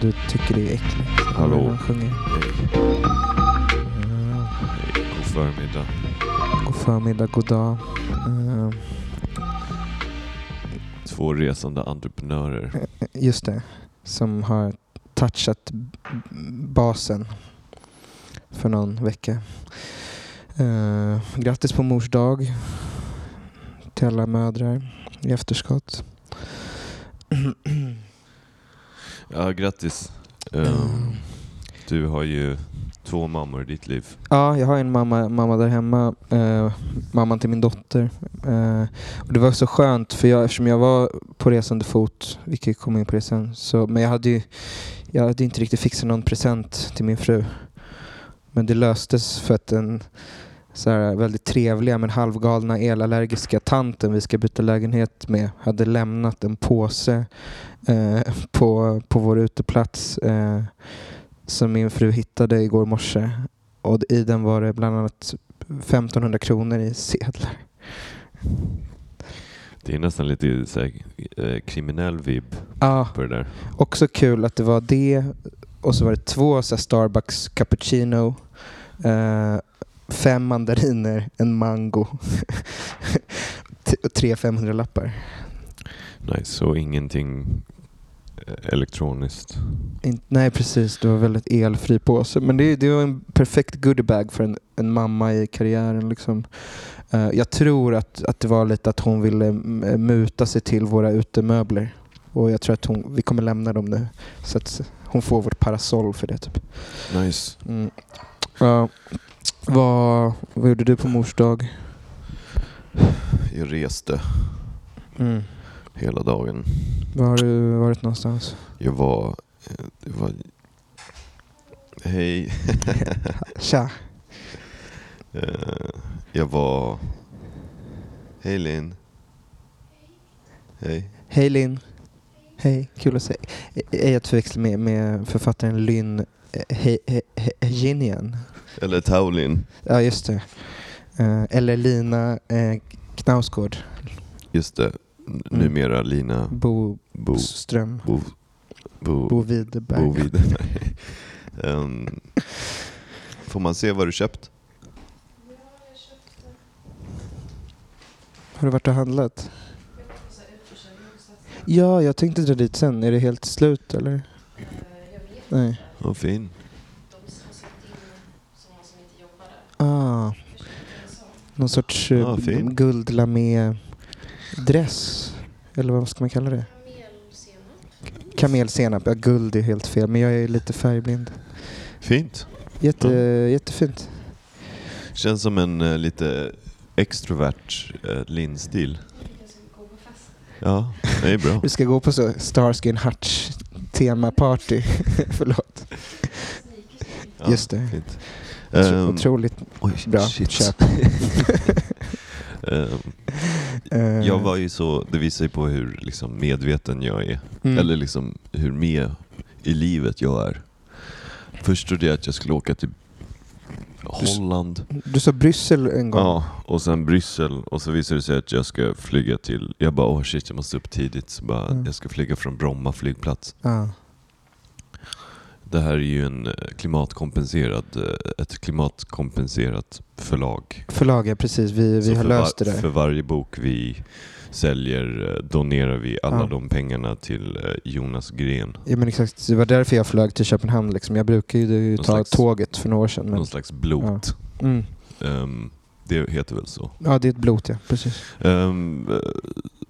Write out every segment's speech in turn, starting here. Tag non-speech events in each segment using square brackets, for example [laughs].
du tycker det är äckligt. Hallå. Han sjunger. Hej, god förmiddag. God förmiddag, god dag. Eh, Två resande entreprenörer. Just det. Som har touchat basen för någon vecka. Uh, grattis på mors dag till alla mödrar i efterskott. [clears throat] Ja, grattis. Um, du har ju två mammor i ditt liv. Ja, jag har en mamma, mamma där hemma. Eh, mamman till min dotter. Eh, och det var så skönt för jag, eftersom jag var på resande fot, vilket kom in på det sen, så, men jag hade ju jag hade inte riktigt fixat någon present till min fru. Men det löstes för att den så här, väldigt trevliga men halvgalna elallergiska tanten vi ska byta lägenhet med hade lämnat en påse eh, på, på vår uteplats eh, som min fru hittade igår morse. Och i den var det bland annat 1500 kronor i sedlar. Det är nästan lite så här, eh, kriminell vibb Ja, på det där. också kul att det var det och så var det två så här, Starbucks cappuccino, eh, fem mandariner, en mango [laughs] och tre 500 lappar. Nice. Och ingenting eh, elektroniskt. In, nej precis, det var väldigt elfri påse. Men det, det var en perfekt goodiebag för en, en mamma i karriären. Liksom. Eh, jag tror att, att det var lite att hon ville m- muta sig till våra utemöbler. Och jag tror att hon, vi kommer lämna dem nu. Så att hon får vårt parasoll för det. Typ. Nice. Mm. Ja. Vad, vad gjorde du på mors dag? Jag reste Mm. hela dagen. Var har du varit någonstans? Jag var... eh, Det var hej. [laughs] Tja. Eh, jag var... Hej Linn. Hej. Hej Linn. Hej, kul att se Är jag förväxlar med, med författaren Lynn eh, Hejinian? Eller Taulin. Ja, just det. Eh, eller Lina eh, Knausgård Just det. N- Numera Lina Bo, Bo... Ström. Bo... Bo... Bo Widerberg. Bo Widerberg. [laughs] Ehm, får man se vad du köpt? Har du varit och handlat? Ja, jag tänkte dra dit sen. Är det helt slut eller? Nej. Vad fin. Ah. Någon sorts uh, Ja, fin. guldlamé-dress. Eller vad ska man kalla det? Kamelsenap. Ja, guld är helt fel. Men jag är lite färgblind. Fint. Jätte, Ja. Jättefint. Känns som en eh, lite extrovert uh, Linn-stil. Ja, det är bra. [laughs] Vi ska gå på så Starsky Hutch temaparty. [laughs] Förlåt. Ja, Just det. Fint. Otro- Ehm, Otroligt oj, bra shit. köp. [laughs] Ehm, Eh, jag var ju så, det visar ju på hur liksom, medveten jag är. mm. Eller liksom hur med i livet jag är. Först trodde jag att jag skulle åka till Holland. Du sa Bryssel en gång. Ja, och sen Bryssel. Och så visade det sig att jag ska flyga till... Jag bara, åh shit, jag måste upp tidigt. Så bara, Mm. jag ska flyga från Bromma flygplats. Ja. Det här är ju en eh, klimatkompenserad, eh, ett klimatkompenserat förlag. Förlag, ja precis. Vi, Så vi har löst det där. För varje bok vi säljer eh, donerar vi alla Ja. de pengarna till eh, Jonas Gren. Ja, men exakt. Det var därför jag flög till Köpenhamn. Liksom. Jag brukar ju Någon ta slags- tåget för några år sedan. Men... Någon slags blot. Mm. Ehm, det heter väl så. Ja, det är ett blot ja. Precis. Eh,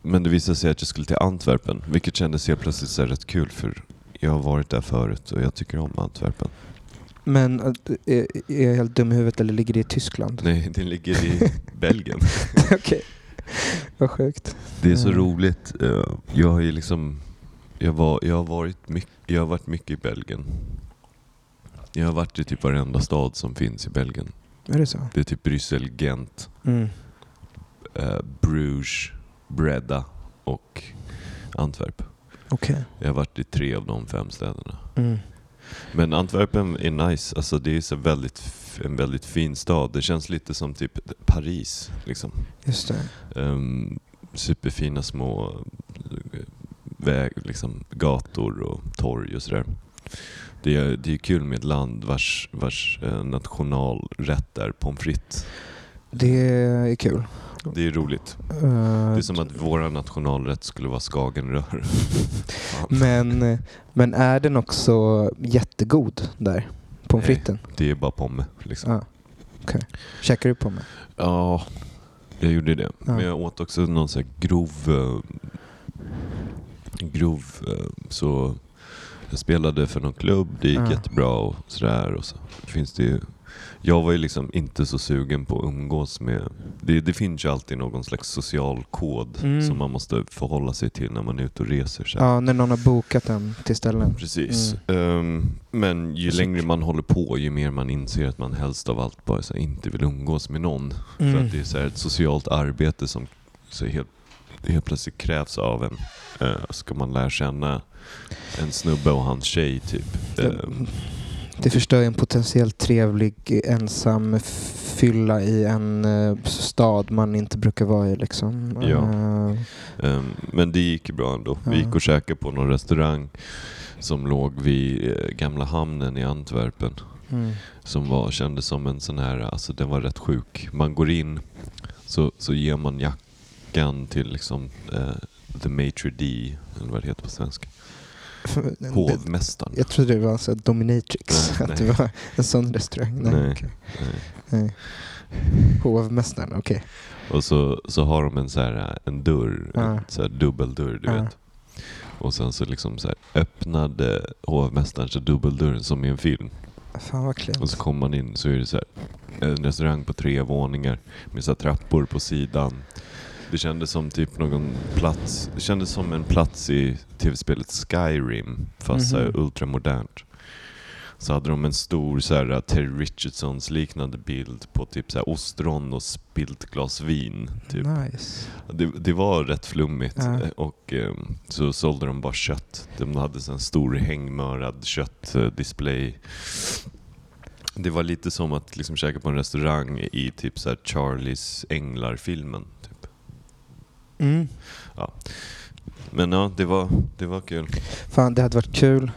men det visade sig att jag skulle till Antwerpen, vilket kändes helt plötsligt så rätt kul för jag har varit där förut och jag tycker om Antwerpen. Men är, jag helt dum i huvudet eller ligger det i Tyskland? Nej, det ligger i [laughs] Belgien. Okej. Vad sjukt. Det är så Mm. roligt. Eh, Jag har ju liksom... Jag, var, jag, har varit mycket, jag har varit mycket i Belgien. Jag har varit i typ varenda stad som finns i Belgien. Är det så? Det är typ Bryssel, Gent, Mm. eh, Bruges, Breda och Antwerp. Okej. Jag har varit i tre av de fem städerna. Mm. Men Antwerpen är nice. Alltså det är så väldigt, en väldigt fin stad. Det känns lite som typ Paris. Liksom. Just det. Ehm, superfina små eh, väg, liksom gator och torg och sådär. Det är, det är kul med ett land vars, vars eh, nationalrätt är pommes frites. Det är kul. Det är roligt. Eh, Det är som att vår nationalrätt skulle vara skagenrör. [laughs] Men, men är den också jättegod där? Pommes fritesen? Det är bara pommes. Liksom. Ja. Okej. Käkar du pommes? Ja, jag gjorde det. Ja. Men jag åt också någon här grov... eh, grov eh, så jag spelade för någon klubb, det gick Ja. jättebra och sådär. Och så finns det ju, jag var ju liksom inte så sugen på att umgås med... Det, det finns ju alltid någon slags social kod Mm. som man måste förhålla sig till när man är ute och reser. Så. Ja, när någon har bokat den till ställen. Precis. Ehm, men ju längre man håller på, ju mer man inser att man helst av allt bara så här, inte vill umgås med någon. För Mm. att det är så här ett socialt arbete som så helt, helt plötsligt krävs av en. Uh, ska man lära känna en snubbe och hans tjej typ. Ja. Det förstör en potentiellt trevlig ensam fylla i en eh, stad man inte brukar vara i. Liksom. Ja. Ehm, men det gick ju bra ändå. Vi gick och käkade på någon restaurang som låg vid eh, gamla hamnen i Antwerpen. mm. som var, kändes som en sån här, alltså den var rätt sjuk. Man går in, så, så ger man jackan till liksom eh, the maitre d, eller vad det heter på svenska. Hovmästaren. Jag trodde det var så dominatrix, Nej, [laughs] att det nej. var en sån restaurang. Nej, Nej. okej. Nej. Hovmästaren, okej. Och så, så har de en så här, en dörr, Ja. en så här dubbeldörr, du Ja. vet. Och sen så liksom så här öppnade hovmästaren så dubbeldörren som i en film. Fan vad klent. Och så kommer man in så är det så här, en restaurang på tre våningar med så trappor på sidan. Det kändes som typ någon plats, det kändes som en plats i tv-spelet Skyrim fast här Mhm. ultramodernt. Så hade de en stor så här Terry Richardsons liknande bild på typ så här ostron och spilt glas vin. Typ. Nice. Det, det var rätt flummigt Ja. eh, och eh, så sålde de bara kött. De hade så en stor hängmörad köttdisplay. Det var lite som att liksom käka på en restaurang i typ så här Charlies Änglar-filmen. Mm. Men ja, det var, det var kul. Fan, det hade varit kul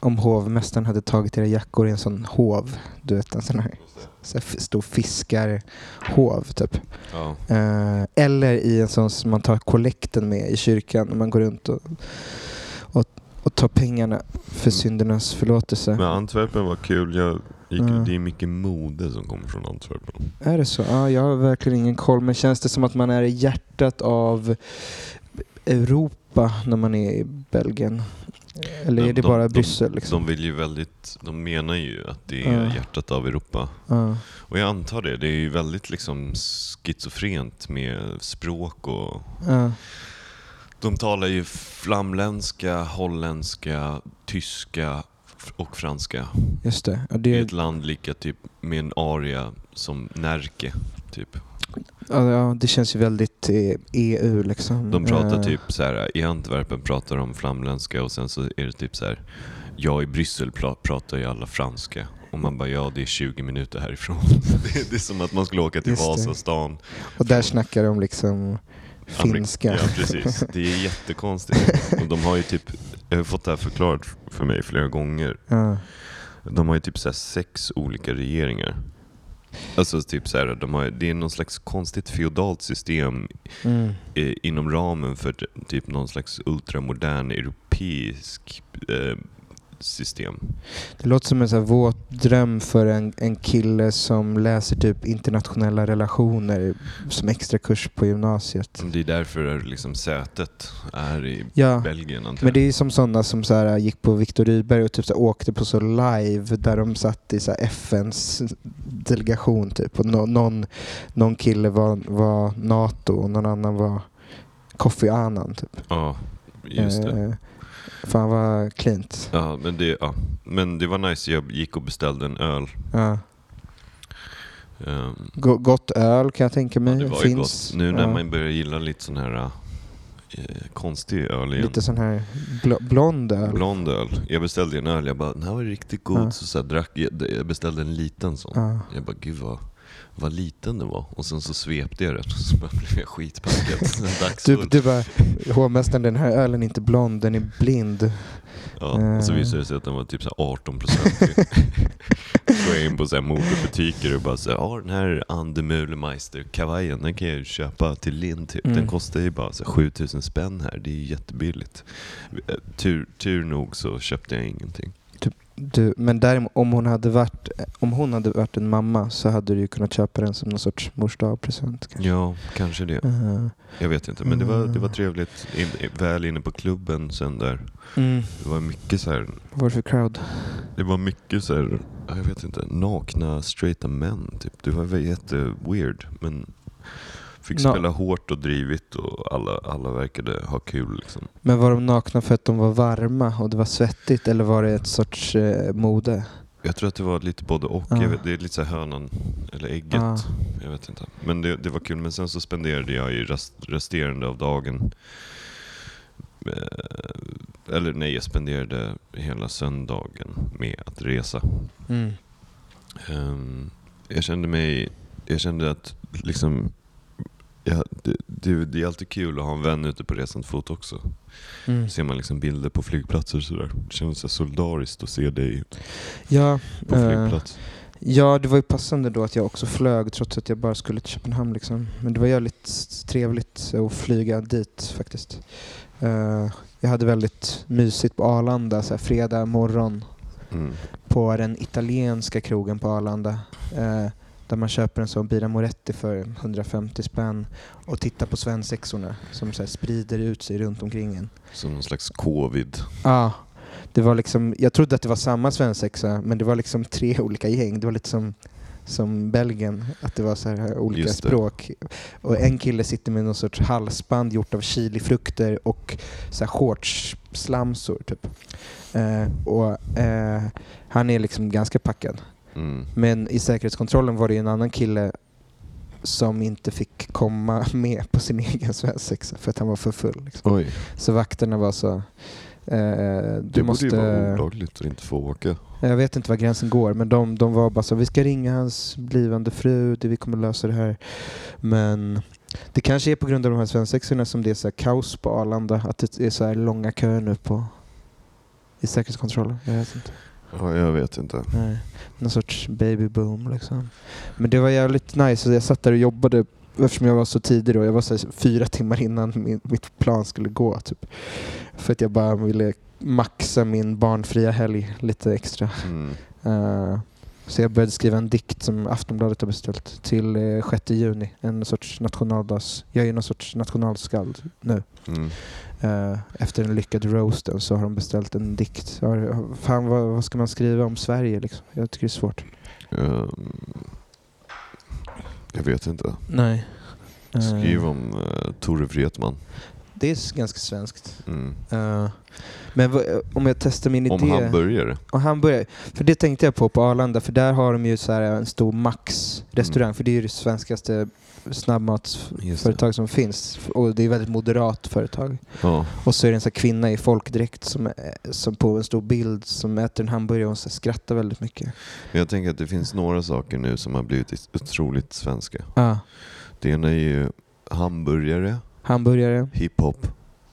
om hovmästaren hade tagit era jackor i en sån hov. Du vet, en sån här, så här stor fiskarhov typ. Ja. Eh, eller i en sån som man tar kollekten med i kyrkan när man går runt och, och, tar pengarna för Mm. syndernas förlåtelse. Men Antwerpen var kul. Jag gick, Ja. Det är mycket mode som kommer från Antwerpen. Är det så? Ja, jag har verkligen ingen koll. Men känns det som att man är i hjärtat av Europa när man är i Belgien? Eller är det de- bara de- Bryssel? Liksom? De vill ju väldigt, de menar ju att det är Ja. hjärtat av Europa. Ja. Och jag antar det. Det är ju väldigt liksom schizofrent med språk och... Ja. De talar ju flamländska, holländska, tyska och franska. Just det. Ja, Det det ett land lika typ med en aria som Närke. Typ. ja, det känns ju väldigt eh, EU liksom. De pratar Eh, typ så här i Antwerpen pratar de flamländska och sen så är det typ så här. Jag i Bryssel pra- pratar ju alla franska. Och man bara, ja det är 20 minuter härifrån. det, [laughs] det är som att man skulle åka till Just det. Vasastan. Och där snackar de liksom finska. Ja, precis. Det är jättekonstigt. Och de har ju typ, jag har fått det här förklarat för mig flera gånger. Ja. De har ju typ så sex olika regeringar. Alltså typ så här, de har, det är någon slags konstigt feodalt system Mm. eh, inom ramen för typ någon slags ultramodern europeisk eh, system. Det låter som en så här våt dröm för en, en kille som läser typ internationella relationer som extra kurs på gymnasiet. Det är därför liksom sätet är i Ja, Belgien antar men det är som sådana som så här gick på Viktor Rydberg och typ så här åkte på så live där de satt i så här FNs delegation typ. Och nå- någon, någon kille var, var NATO och någon annan var Kofi Annan typ. Ja, just det. Eh, fan vad cleant. Ja men, det, ja, men det var nice. Jag gick och beställde en öl. Ja. Go- Gott öl kan jag tänka mig. ja, det var ju Finns. gott. Nu när Ja. man börjar gilla lite sån här eh, konstig öl igen. Lite sån här bl- blond öl. Blond öl. Jag beställde en öl. Jag bara, den här var riktigt god. Ja. Så, så här, drack jag, jag beställde en liten sån. Ja. Jag bara, gud vad... vad liten den var. Och sen så svepte jag den och så blev jag skitpackad. [laughs] Du, du bara, hovmästaren den här ölen är inte blond, den är blind. Ja, och så Eh. visade det sig att den var typ så här 18 procent. [laughs] Går jag in på så här modebutiker och bara så här, den här Andemühlemeister kavajen den kan jag ju köpa till Lind typ. Den Mm. kostar ju bara så här 7000 spänn här, det är ju jättebilligt. Eh, Tur, tur nog så köpte jag ingenting. Du, men däremot om hon, hade varit, om hon hade varit en mamma så hade du ju kunnat köpa den som någon sorts mors present kanske. Ja, kanske det. Eh, Jag vet inte, men det var, det var Mm. trevligt. In, väl inne på klubben sen där. mm. Det var mycket så här, Vad var det för crowd? det var mycket så här, jag vet inte, nakna straighta män typ. Det var väl jätteweird, men fick spela hårt och drivit och alla, alla verkade ha kul liksom. Men var de nakna för att de var varma och det var svettigt eller var det ett sorts eh, mode? Jag tror att det var lite både och. Jag vet, det är lite så hönan eller ägget. Ja. Jag vet inte. Men det, det var kul. Men sen så spenderade jag ju rest, resterande av dagen eh, eller nej, jag spenderade hela söndagen med att resa. Mm. Ehm, jag kände mig, jag kände att liksom, ja, det, det, det är alltid kul att ha en vän ute på resande fot också. Mm. Ser man liksom bilder på flygplatser och sådär. Det känns så solidariskt att se dig Ja, på eh, flygplats. ja, det var ju passande då att jag också flög trots att jag bara skulle till Köpenhamn. Liksom. Men det var jävligt trevligt att flyga dit faktiskt. Eh, jag hade väldigt mysigt på Arlanda, så här, fredag morgon Mm. på den italienska krogen på Arlanda. Eh, där man köper en sån Bira Moretti för 150 spänn och tittar på svensexorna som så sprider ut sig runt omkring en. Som någon slags covid. Ja, det var liksom, jag trodde att det var samma svensexa men det var liksom tre olika gäng. Det var lite som, som Belgien, att det var så här olika språk. Och en kille sitter med någon sorts halsband gjort av chilifrukter och så här shortsslamsor typ. Eh, och eh, han är liksom ganska packad. Mm. Men i säkerhetskontrollen var det en annan kille som inte fick komma [laughs] med på sin egen svensexa för att han var för full. Liksom. Så vakterna var så... Eh, du det måste, borde ju vara olagligt att inte få åka. jag vet inte var gränsen går, men de, de var bara så vi ska ringa hans blivande fru, det, vi kommer lösa det här. Men det kanske är på grund av de här svensexorna som det är så kaos på Arlanda, att det är så här långa köer nu på i säkerhetskontrollen. Jag vet inte. Ja, jag vet inte. Nej. Någon sorts baby boom liksom. Men det var jävligt nice. Jag satt där och jobbade eftersom jag var så tidig då. Jag var så här fyra timmar innan min, mitt plan skulle gå. Typ. För att jag bara ville maxa min barnfria helg lite extra. Mm. Eh, så jag började skriva en dikt som Aftonbladet har beställt till uh, 6 juni. En sorts nationaldags... Jag är ju någon sorts nationalskald nu. Mm. Eh, efter den lyckade roasten så har de beställt en dikt. Fan, vad, vad ska man skriva om Sverige liksom? Jag tycker det är svårt. Ehm, jag vet inte. Nej. Skriv om uh, Tore Wretman. Det är ganska svenskt. Mm. Eh, men vad- om jag testar min Om idé... hamburgare. Och hamburgare. För det tänkte jag på på Arlanda, för där har de ju så här en stor Max-restaurang, Mm. för det är ju det svenskaste snabbmatsföretag som finns. Och det är ett väldigt moderat företag. Ja. Och så är det en här kvinna i folkdräkt som, som på en stor bild som äter en hamburgare och så skrattar väldigt mycket. Jag tänker att det finns några saker nu som har blivit otroligt svenska. Ja. Det ena är ju hamburgare, Hamburgare. hiphop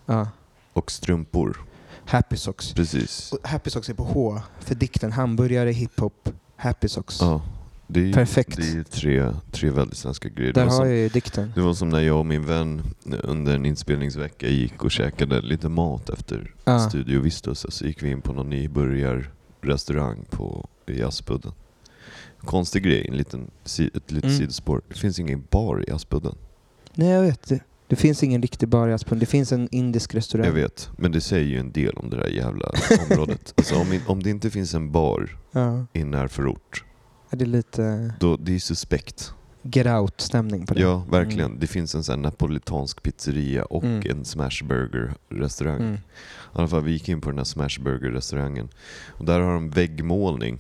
Ja. och strumpor. Happy Socks. Precis. Och Happy Socks är på H, för dikten hamburgare, hiphop, Happy Socks. Ja. Det är, ju- Perfekt. Det är ju tre, tre väldigt svenska grejer. Där har som, jag ju dikten. det var som när jag och min vän under en inspelningsvecka gick och käkade lite mat efter Ja. Studio Vistus. Så gick vi in på någon nybörjarrestaurang på, i Aspudden. Konstig grej, en liten, ett litet Mm. sidospår. Det finns ingen bar i Aspudden. Nej, jag vet. Det, det finns ingen riktig bar i Aspudden. Det finns en indisk restaurang. Jag vet, men det säger ju en del om det där jävla [laughs] området. Alltså om, om det inte finns en bar Ja. i närförort, Det är lite då det är suspekt. get out-stämning på det. Ja, verkligen. Mm. Det finns en sån napolitansk pizzeria och Mm. en smashburger-restaurang. Mm. I alla fall, vi gick in på den här smashburger-restaurangen. Och där har de väggmålning.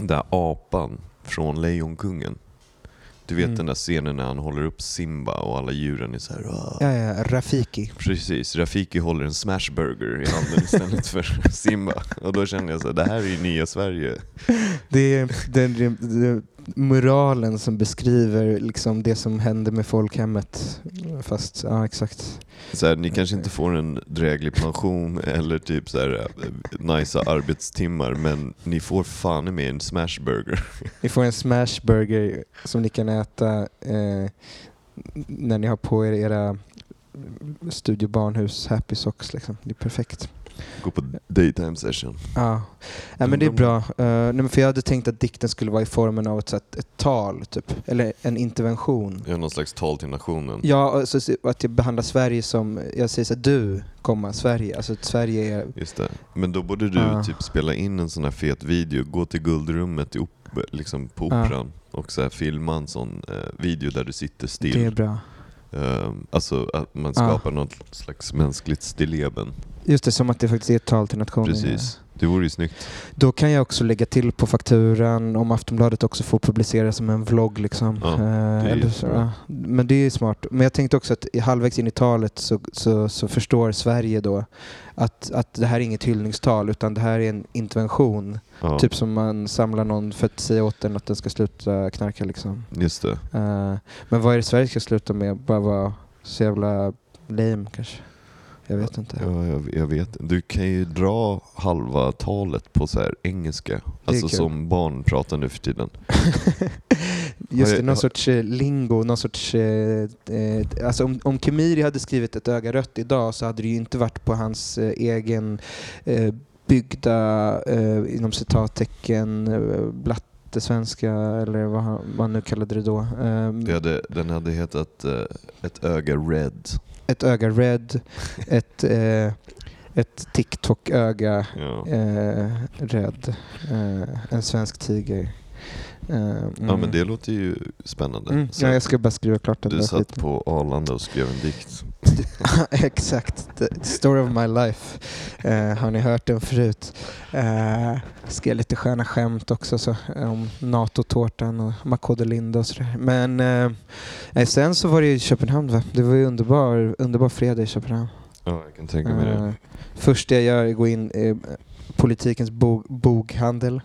Där apan från Lejonkungen. Du vet Mm. den där scenen när han håller upp Simba och alla djuren är så här. Ja, ja, Rafiki. Precis, Rafiki håller en smashburger i handen istället för [laughs] Simba. Och då kände jag så här, det här är ju nya Sverige. Det är, det, det, det, muralen som beskriver liksom det som hände med folkhemmet. Fast, ja exakt. Så här, ni kanske inte får en dräglig pension [laughs] eller typ så här, eh, nice arbetstimmar men ni får fan mig en smashburger. [laughs] Ni får en smashburger som ni kan äta eh, när ni har på er era Studio Barnhus Happy Socks. Liksom. Det är perfekt. Gå på daytime session. Ja, ja men det är bra. Uh, nej, men för jag hade tänkt att dikten skulle vara i formen av ett, så att, ett tal, typ. eller en intervention. Ja, någon slags tal till nationen. Ja, alltså, så att jag behandlar Sverige som, jag säger så här, du, komma, Sverige. Alltså att Sverige är... Just det. Men då borde du Ja. typ spela in en sån här fet video, gå till guldrummet i op- liksom på operan och så här filma en sån eh, video där du sitter still. Det är bra. Ehm, alltså att man skapar något slags mänskligt stilleben. Just det, som att det faktiskt är ett tal till nationen. Precis. Det vore ju snyggt. Då kan jag också lägga till på fakturan om Aftonbladet också får publicera som en vlogg. Liksom. Ja, Eh, är eller så, jättebra. ja. Men det är smart. Men jag tänkte också att halvvägs in i talet så, så, så förstår Sverige då att, att det här är inget hyllningstal utan det här är en intervention. Ja, Typ som man samlar någon för att säga åt den att den ska sluta knarka. Liksom. Just det. Eh, men vad är det Sverige ska sluta med? Bara vara så jävla lame kanske? Jag vet inte. Ja, jag, jag vet. Du kan ju dra halva talet på så här engelska. Alltså kul. som barn pratar nu för tiden. [laughs] Just det, jag- någon sorts eh, lingo, någon sorts... Eh, eh, alltså om, om Kemiri hade skrivit ett öga rött idag så hade det ju inte varit på hans eh, egen byggda, inom citattecken, eh, blattesvenska eller vad han, vad han nu kallade det då. Ehm, Det hade, den hade hetat eh, Ett öga red. Ett öga red, ett, eh, ett TikTok-öga Ja. eh, red, eh, en svensk tiger. Eh, ja mm. men det låter ju spännande. Mm, ja, jag ska bara skriva klart den du där satt skiten. på Arlanda och skrev en dikt. [laughs] Exakt, the story of my life. Eh, har ni hört den förut? Uh, skrev lite sköna skämt också så, om NATO-tårtan och Makode Linda och sådär. Men nej, sen så var det ju i Köpenhamn va? Det var ju underbar, underbar fredag i Köpenhamn. Ja, jag kan tänka mig det. Uh, första jag gör är att gå in i politikens bo- boghandel.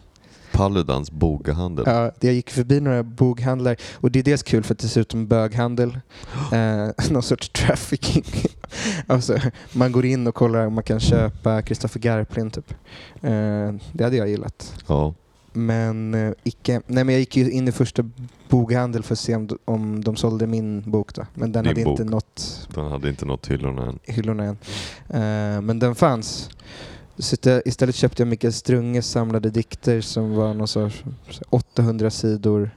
Paludans bogahandel. Ja, jag gick förbi några boghandlar och det är dels kul för att det ser ut som böghandel. [gasps] Eh, [laughs] någon sorts trafficking. [laughs] alltså, man går in och kollar om man kan köpa Kristoffer Garplind typ. Eh, det hade jag gillat. Ja. Men eh, icke. Nej men jag gick ju in i första boghandel för att se om, de- om de sålde min bok då. Men den Din hade inte bok. nått Den hade inte nått hyllorna än. hyllorna än. Eh, men den fanns. Så istället köpte jag Mikael Strunges samlade dikter som var någon sorts 800 sidor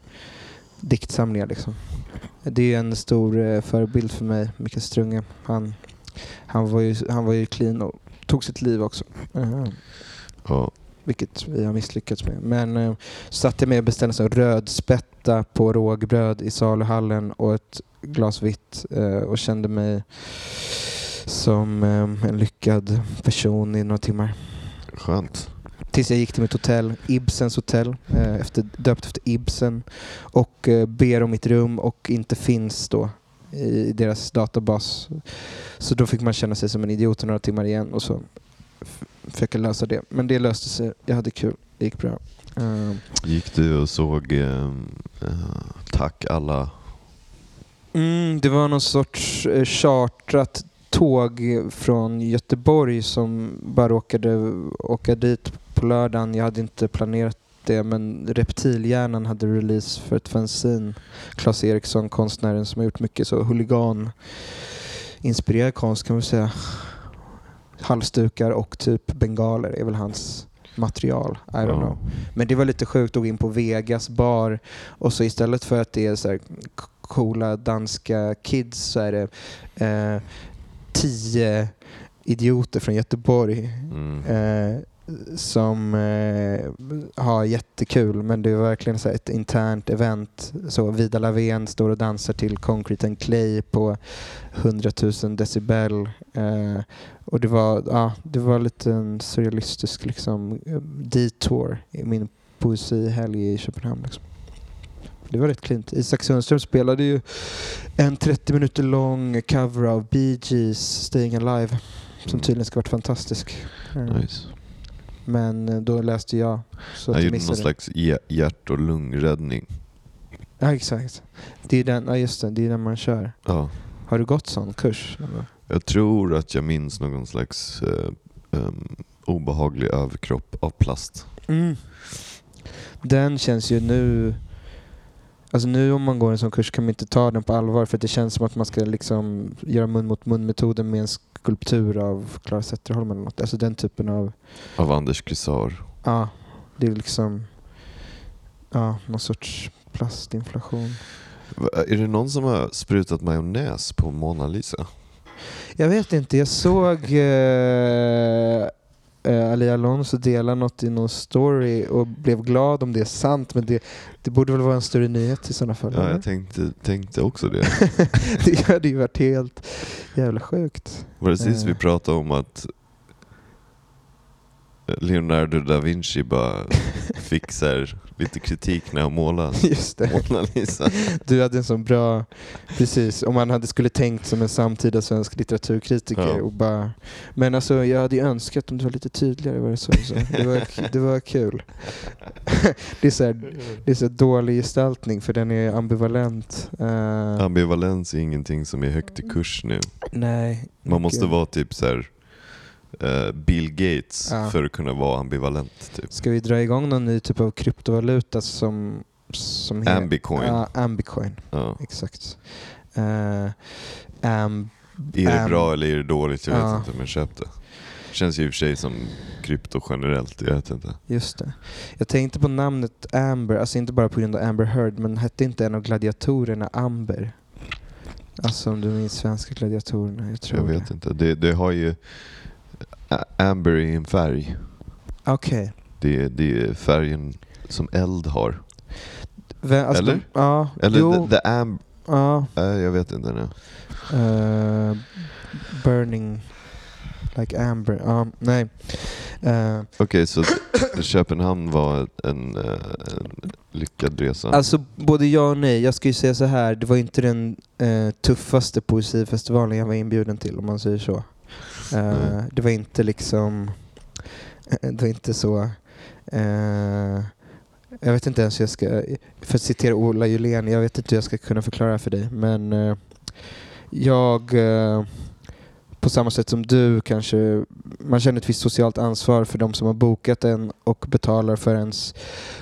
diktsamlingar. Liksom. Det är en stor eh, förebild för mig, Mikael Strunge. Han, han, var ju, han var ju clean och tog sitt liv också. Eh, Ja. vilket vi har misslyckats med. Men eh, så satt jag med och beställde så rödspätta på rågbröd i saluhallen och ett glas vitt eh, och kände mig som eh, en lyckad person i några timmar. Skönt. Tills jag gick till mitt hotell, Ibsens hotell, eh, efter, döpt efter Ibsen och eh, ber om mitt rum och inte finns då i deras databas. Så då fick man känna sig som en idiot i några timmar igen och så försöka lösa det. Men det löste sig. Jag hade kul. Det gick bra. Eh, Gick du och såg eh, eh, Tack alla Mm, det var någon sorts eh, chartrat tåg från Göteborg som bara råkade åka dit på lördagen. Jag hade inte planerat det men Reptilhjärnan hade release för ett fanzine. Claes Eriksson, konstnären som har gjort mycket så huligan inspirerad konst kan man säga. Halsdukar och typ bengaler är väl hans material. I don't know. Men det var lite sjukt att gå in på Vegas bar och så istället för att det är så coola danska kids så är det eh, tio idioter från Göteborg Mm. eh, som eh, har jättekul men det är verkligen så ett internt event. Så Vida Lavén står och dansar till Concrete and Clay på 100 000 decibel. Eh, och det var, ja, det var lite en surrealistisk liksom, eh, detour i min poesihelg i Köpenhamn. Liksom. Det var rätt klint. Isak Sundström spelade ju en 30 minuter lång cover av Bee Gees Staying Alive som tydligen ska varit fantastisk. Eh, Nice. Men eh, då läste jag så jag gjorde någon slags hj- hjärt och lungräddning. Ja, exakt. Det är den, ja, just det, det är den man kör. Ja. Har du gått sån kurs? Jag tror att jag minns någon slags eh, em, obehaglig överkropp av plast. Mm. Den känns ju nu... Alltså nu om man går en sån kurs kan man inte ta den på allvar för det känns som att man ska liksom göra mun mot mun-metoden med en skulptur av Clara Zetterholm eller något. Alltså den typen av... Av Anders Krissar. Ja, det är liksom... Ja, någon sorts plastinflation. Är det någon som har sprutat majonnäs på Mona Lisa? Jag vet inte, jag såg eh, eh, Ali Alonso dela något i någon story och blev glad om det är sant men det, det borde väl vara en större nyhet i sådana fall? Ja, eller? jag tänkte, tänkte också det. [laughs] det hade ju varit helt jävla sjukt. Var det sist vi Eh. pratade om att Leonardo da Vinci bara [laughs] här lite kritik när han målade [laughs] Just det. Mona Lisa? Du hade en sån bra, precis, om man hade skulle tänkt som en samtida svensk litteraturkritiker Ja. och bara, men alltså jag hade ju önskat om du var lite tydligare vad det så. så. Det, var, det var kul. [laughs] det är så här, det är så dålig gestaltning för den är ambivalent. Eh, Ambivalens är ingenting som är högt i kurs nu. nej. Man måste vara typ så här Bill Gates Ja. för att kunna vara ambivalent. Typ. Ska vi dra igång någon ny typ av kryptovaluta som... som Ambicoin. Ja, Ambicoin. Ja. Exakt. Uh, am, Är det Am- bra eller är det dåligt? Jag vet Ja. inte, men köp det. Känns ju i och för sig som krypto generellt, jag vet inte. just det. Jag tänkte på namnet Amber, alltså inte bara på grund av Amber Heard, men hette inte en av gladiatorerna Amber? Alltså om du minns svenska gladiatorerna, jag tror Jag vet det. inte. Det, det har ju... Amber är en färg. Okej. Det, är- det är färgen som eld har. Vem- Alltså, Eller? de- Ja, Eller jo, the, the am... ja. äh, jag vet inte nu. eh, burning like Amber, ja, nej. Eh, Okej, så [coughs] Köpenhamn var en, en lyckad resa. Alltså både ja och nej. Jag ska ju säga så här, det var inte den tuffaste poesifestivalen jag var inbjuden till om man säger så. Eh, Nej. det var inte liksom, det var inte så, eh, jag vet inte ens hur jag ska, för att citera Ola Julén, jag vet inte hur jag ska kunna förklara för dig, men eh, jag eh, på samma sätt som du kanske, man känner ett visst socialt ansvar för de som har bokat en och betalar för ens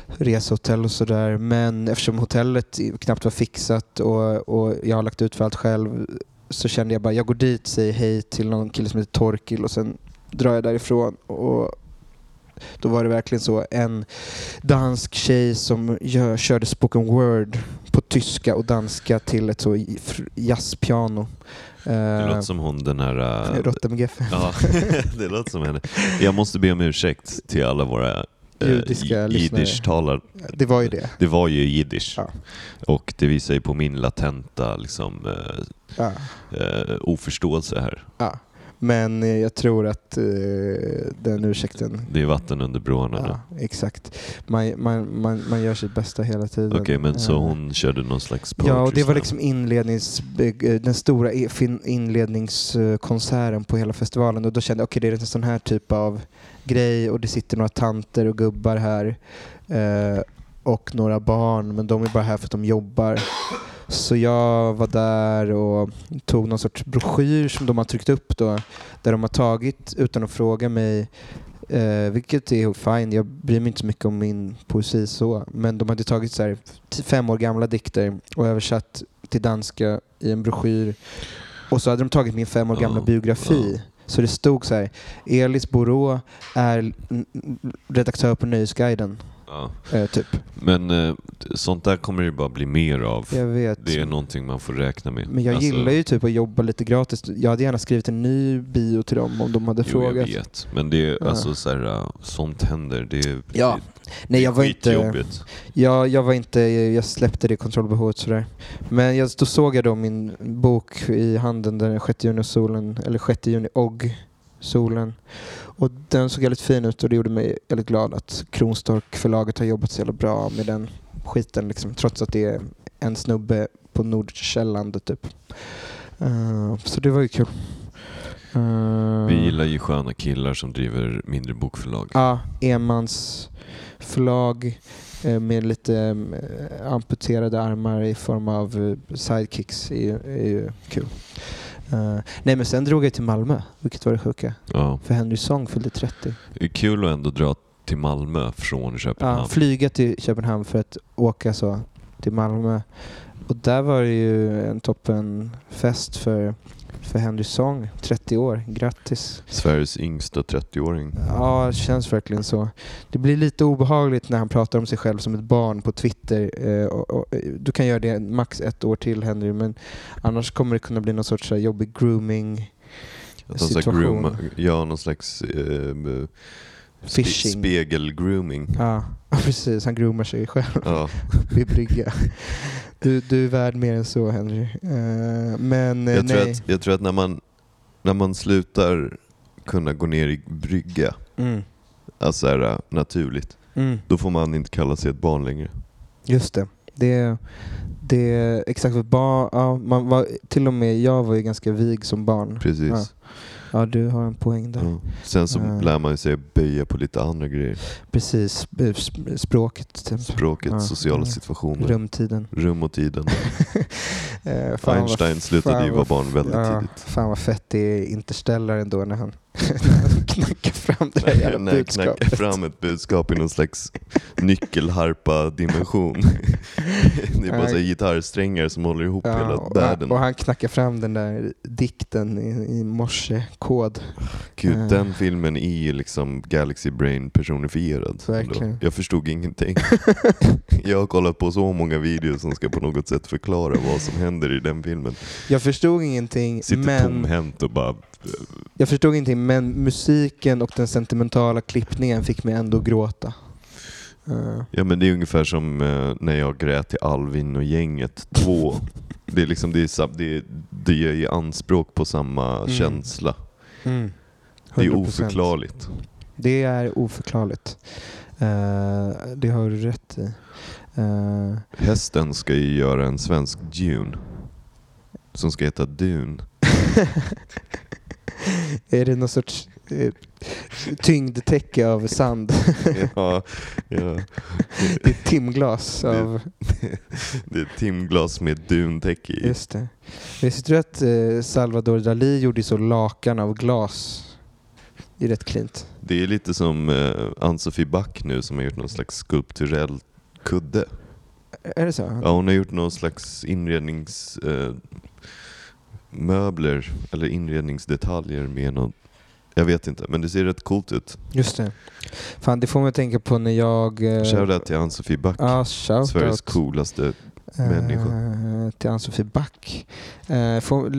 resehotell och sådär. Men eftersom hotellet knappt var fixat och, och jag har lagt ut för allt själv så kände jag bara, jag går dit, säger hej till någon kille som heter Torkil och sen drar jag därifrån. Och då var det verkligen så, en dansk tjej som gör, körde spoken word på tyska och danska till ett så jazzpiano. Det Eh, låter som hon den här... eh, Rottemgeffe. [laughs] Ja, [laughs] det låter som henne. Jag måste be om ursäkt till alla våra eh, Judiska lyssnare. Det var ju det. Det var ju jiddisch. Ja. Och det visar ju på min latenta liksom, eh, Ja. eh, oförståelse här. Ja. Men eh, jag tror att eh, den ursäkten Det är vatten under broarna. Ja, exakt. Man, man, man, man gör sitt bästa hela tiden. Okej, men så Eh, hon körde någon slags poetry Ja, och det var liksom inlednings, eh, den stora inledningskonserten på hela festivalen och då kände jag okej det är en sån här typ av grej och det sitter några tanter och gubbar här eh, och några barn men de är bara här för att de jobbar. Så jag var där och tog någon sorts broschyr som de har tryckt upp då där de har tagit utan att fråga mig Eh, vilket är fine, jag bryr mig inte så mycket om min poesi så. Men de hade tagit så här, fem år gamla dikter och översatt till danska i en broschyr. Och så hade de tagit min fem år gamla biografi. Så det stod så här, Elis Borå är redaktör på Nöjesguiden. Ja. Eh, typ. Men eh, sånt där kommer det bara bli mer av. Jag vet. Det är någonting man får räkna med. Men jag Alltså, gillar ju typ att jobba lite gratis. Jag hade gärna skrivit en ny bio till dem om de hade Jo, frågat. jag vet. Men det är Ja. alltså så här, uh, sånt händer. Det är, Ja. det, Nej, jag är var inte... skitjobbigt. Ja, jag var inte, jag släppte det kontrollbehovet sådär. Men jag, då såg jag då min bok i handen den 6 juni solen, eller 6 juni och solen. Och den såg väldigt fin ut och det gjorde mig väldigt glad att Kronstork förlaget har jobbat så jävla bra med den skiten liksom, trots att det är en snubbe på Nordsjälland typ. Eh, så det var ju kul. Eh, Vi gillar ju sköna killar som driver mindre bokförlag. Ja, enmansförlag eh, med lite amputerade armar i form av sidekicks är, ju- är ju kul. Eh, nej men sen drog jag till Malmö, vilket var det sjuka. Ja. För Henry Song fyllde 30. Det är kul att ändå dra till Malmö från Köpenhamn. Ja, flyga till Köpenhamn för att åka så till Malmö. Och där var det ju en toppenfest för, för Henry Song, 30 år. Grattis! Sveriges yngsta 30-åring. Ja, det känns verkligen så. Det blir lite obehagligt när han pratar om sig själv som ett barn på Twitter. Eh, eh, du kan göra det max ett år till Henry, men annars kommer det kunna bli någon sorts jobbig grooming. Situation. grooma, ja, någon slags eh, spe, spegel-grooming. Ja, [laughs] precis. Han groomar sig själv Ja. [laughs] vid brygga. Du, du är värd mer än så, Henry. Eh, men eh, Jag, tror nej. att, jag tror att när man, när man slutar kunna gå ner i brygga, Mm, alltså här, naturligt, mm. då får man inte kalla sig ett barn längre. Just det. Det, det exakt för barn, ja, man var, till och med jag var ju ganska vig som barn. Precis. Ja. Ja, du har en poäng där. Ja. Sen så Ja. lär man sig böja på lite andra grejer. Precis, sp- språket. Språket, Ja. sociala Ja. situationer, rumtiden. rum och tiden. [laughs] Vad- Einstein slutade fan ju vara barn väldigt tidigt. Fan vad fett det är Interstellar ändå när han, när [laughs] han [laughs] knackar fram det där jävla budskapet. knackar fram ett budskap i någon slags nyckelharpa-dimension. [laughs] det är bara så gitarrsträngar som håller ihop Ja, hela och, världen. han, och han knackar fram den där dikten i, i morsekod. Gud, Eh. den filmen är ju liksom Galaxy Brain personifierad. Verkligen. Jag förstod ingenting. [laughs] jag har kollat på så många videos som ska på något sätt förklara vad som händer i den filmen. Jag förstod ingenting, Sitter men tomhänt och bara... Jag förstod ingenting, men musiken och den sentimentala klippningen fick mig ändå gråta. Eh, Ja men det är ungefär som eh, när jag grät till Alvin och gänget 2. [laughs] det är liksom, det är, det är, det ger anspråk på samma Mm. känsla. mm, Det är 100%. oförklarligt. Det är oförklarligt. Eh, det har du rätt i. Eh, Hästen ska ju göra en svensk Dune. Som ska heta Dune. [laughs] [laughs] är det någon sorts uh, tyngdtäcke av sand? ja, ja. det [laughs] är ett timglas av... [laughs] Det är ett timglas med duntäcke i. Just det. Visste du att eh, Salvador Dalí gjorde så lakan av glas? Det är rätt klint. Det är lite som eh, Ann-Sofie Back nu som har gjort någon slags skulpturell kudde. Är det så? Ja, hon har gjort någon slags inrednings... Eh, möbler eller inredningsdetaljer med någon... Jag vet inte, men det ser rätt coolt ut. Just det. Fan, det får mig att tänka på när jag... eh, Shoutout till Ann-Sofie Back. Shoutout. Sveriges coolaste människa. Eh, till Ann-Sofie Back. Eh, får,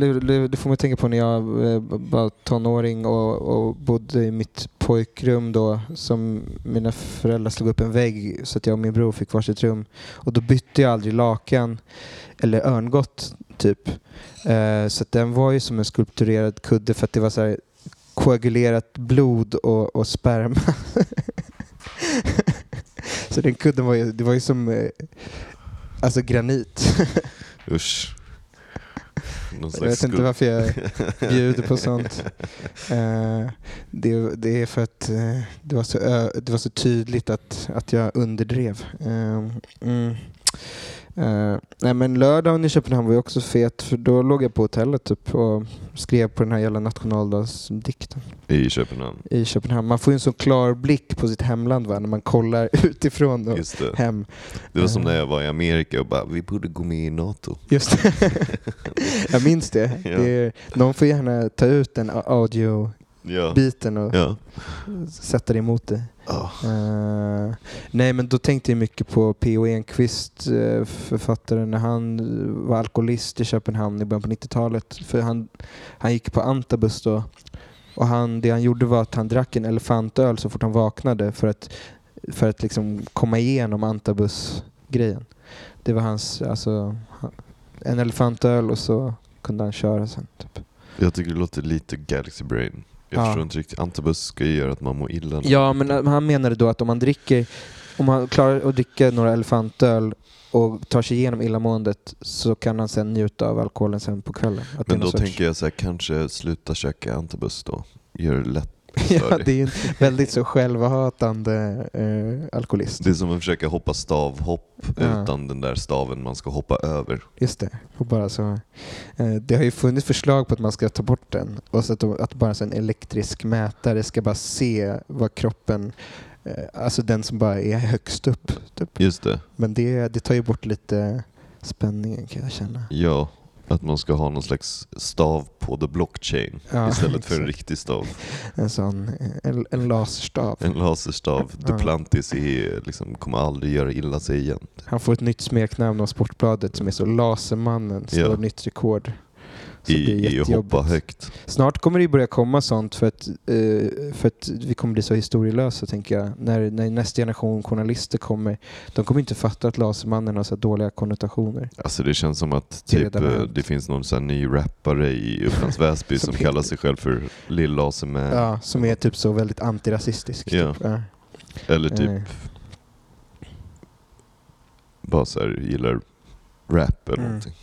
det får mig att tänka på när jag eh, var tonåring och, och bodde i mitt pojkrum då som mina föräldrar slog upp en vägg så att jag och min bror fick varsitt rum. Och då bytte jag aldrig lakan eller örngott typ. Eh, så den var ju som en skulpturerad kudde för att det var så här koagulerat blod och, och sperma. [laughs] så den kudden var ju, det var ju som eh, alltså granit. [laughs] Usch. Jag vet inte varför jag [laughs] bjuder på sånt. Eh, det, det är för att eh, det, var så, ö- det var så tydligt att, att jag underdrev. Eh, mm. Eh, nej men lördagen i Köpenhamn var ju också fet för då låg jag på hotellet typ och skrev på den här jävla nationaldagsdikten I Köpenhamn. i Köpenhamn. Man får ju en så klar blick på sitt hemland va, när man kollar [laughs] utifrån och Just det. hem. Det var som när jag var i Amerika och bara, vi borde gå med i NATO. Just det. [laughs] jag minns det. Ja. det är, någon får gärna ta ut den audio-biten Ja. och Ja. sätta det emot dig. Ah. Eh, nej men då tänkte jag mycket på P.O. Enquist, uh, författaren, när han var alkoholist i Köpenhamn i början på 90-talet. För han, han gick på antabus då. Och han, det han gjorde var att han drack en elefantöl så fort han vaknade för att, för att liksom komma igenom antabus-grejen. Det var hans, alltså, en elefantöl och så kunde han köra sen. Typ. Jag tycker det låter lite Galaxy Brain. Jag Ja. förstår inte riktigt. Antabus ska ju göra att man mår illa. Ja, men eh, han menade då att om man dricker, om man klarar att dricka några elefantöl och tar sig igenom illamåendet så kan han sen njuta av alkoholen sen på kvällen. Att Men då sorts- tänker jag så här, kanske sluta käka antabus då. Gör det lätt ja, det är en väldigt så självhatande eh, alkoholist. Det är som att försöka hoppa stavhopp Ja. utan den där staven man ska hoppa över. Just det. Och bara så, eh, det har ju funnits förslag på att man ska ta bort den och så att, att bara så en elektrisk mätare ska bara se vad kroppen, eh, alltså den som bara är högst upp. Typ. Just det. Men det, det tar ju bort lite spänningen kan jag känna. Ja, att man ska ha någon slags stav på the blockchain Ja, istället för en riktig stav. En sån, en, en laserstav. En laserstav. Ja. Duplantis är, liksom, kommer aldrig göra illa sig igen. Han får ett nytt smeknamn av Sportbladet som är så Lasermannen, slår Ja. nytt rekord. Så I, det i att hoppa högt. Snart kommer det börja komma sånt för att, eh, för att vi kommer bli så historielösa tänker jag. När, när nästa generation journalister kommer, de kommer inte fatta att Lasermannen har så dåliga konnotationer. Alltså det känns som att Det typ, redan eh, det finns någon här ny rappare i Upplands Väsby [laughs] som Som- kallar sig själv för Lill Laserman. Ja, som är typ så väldigt antirasistisk. Ja. Typ. Ja. Eller typ Eh, bara så här, gillar rap eller Mm. någonting.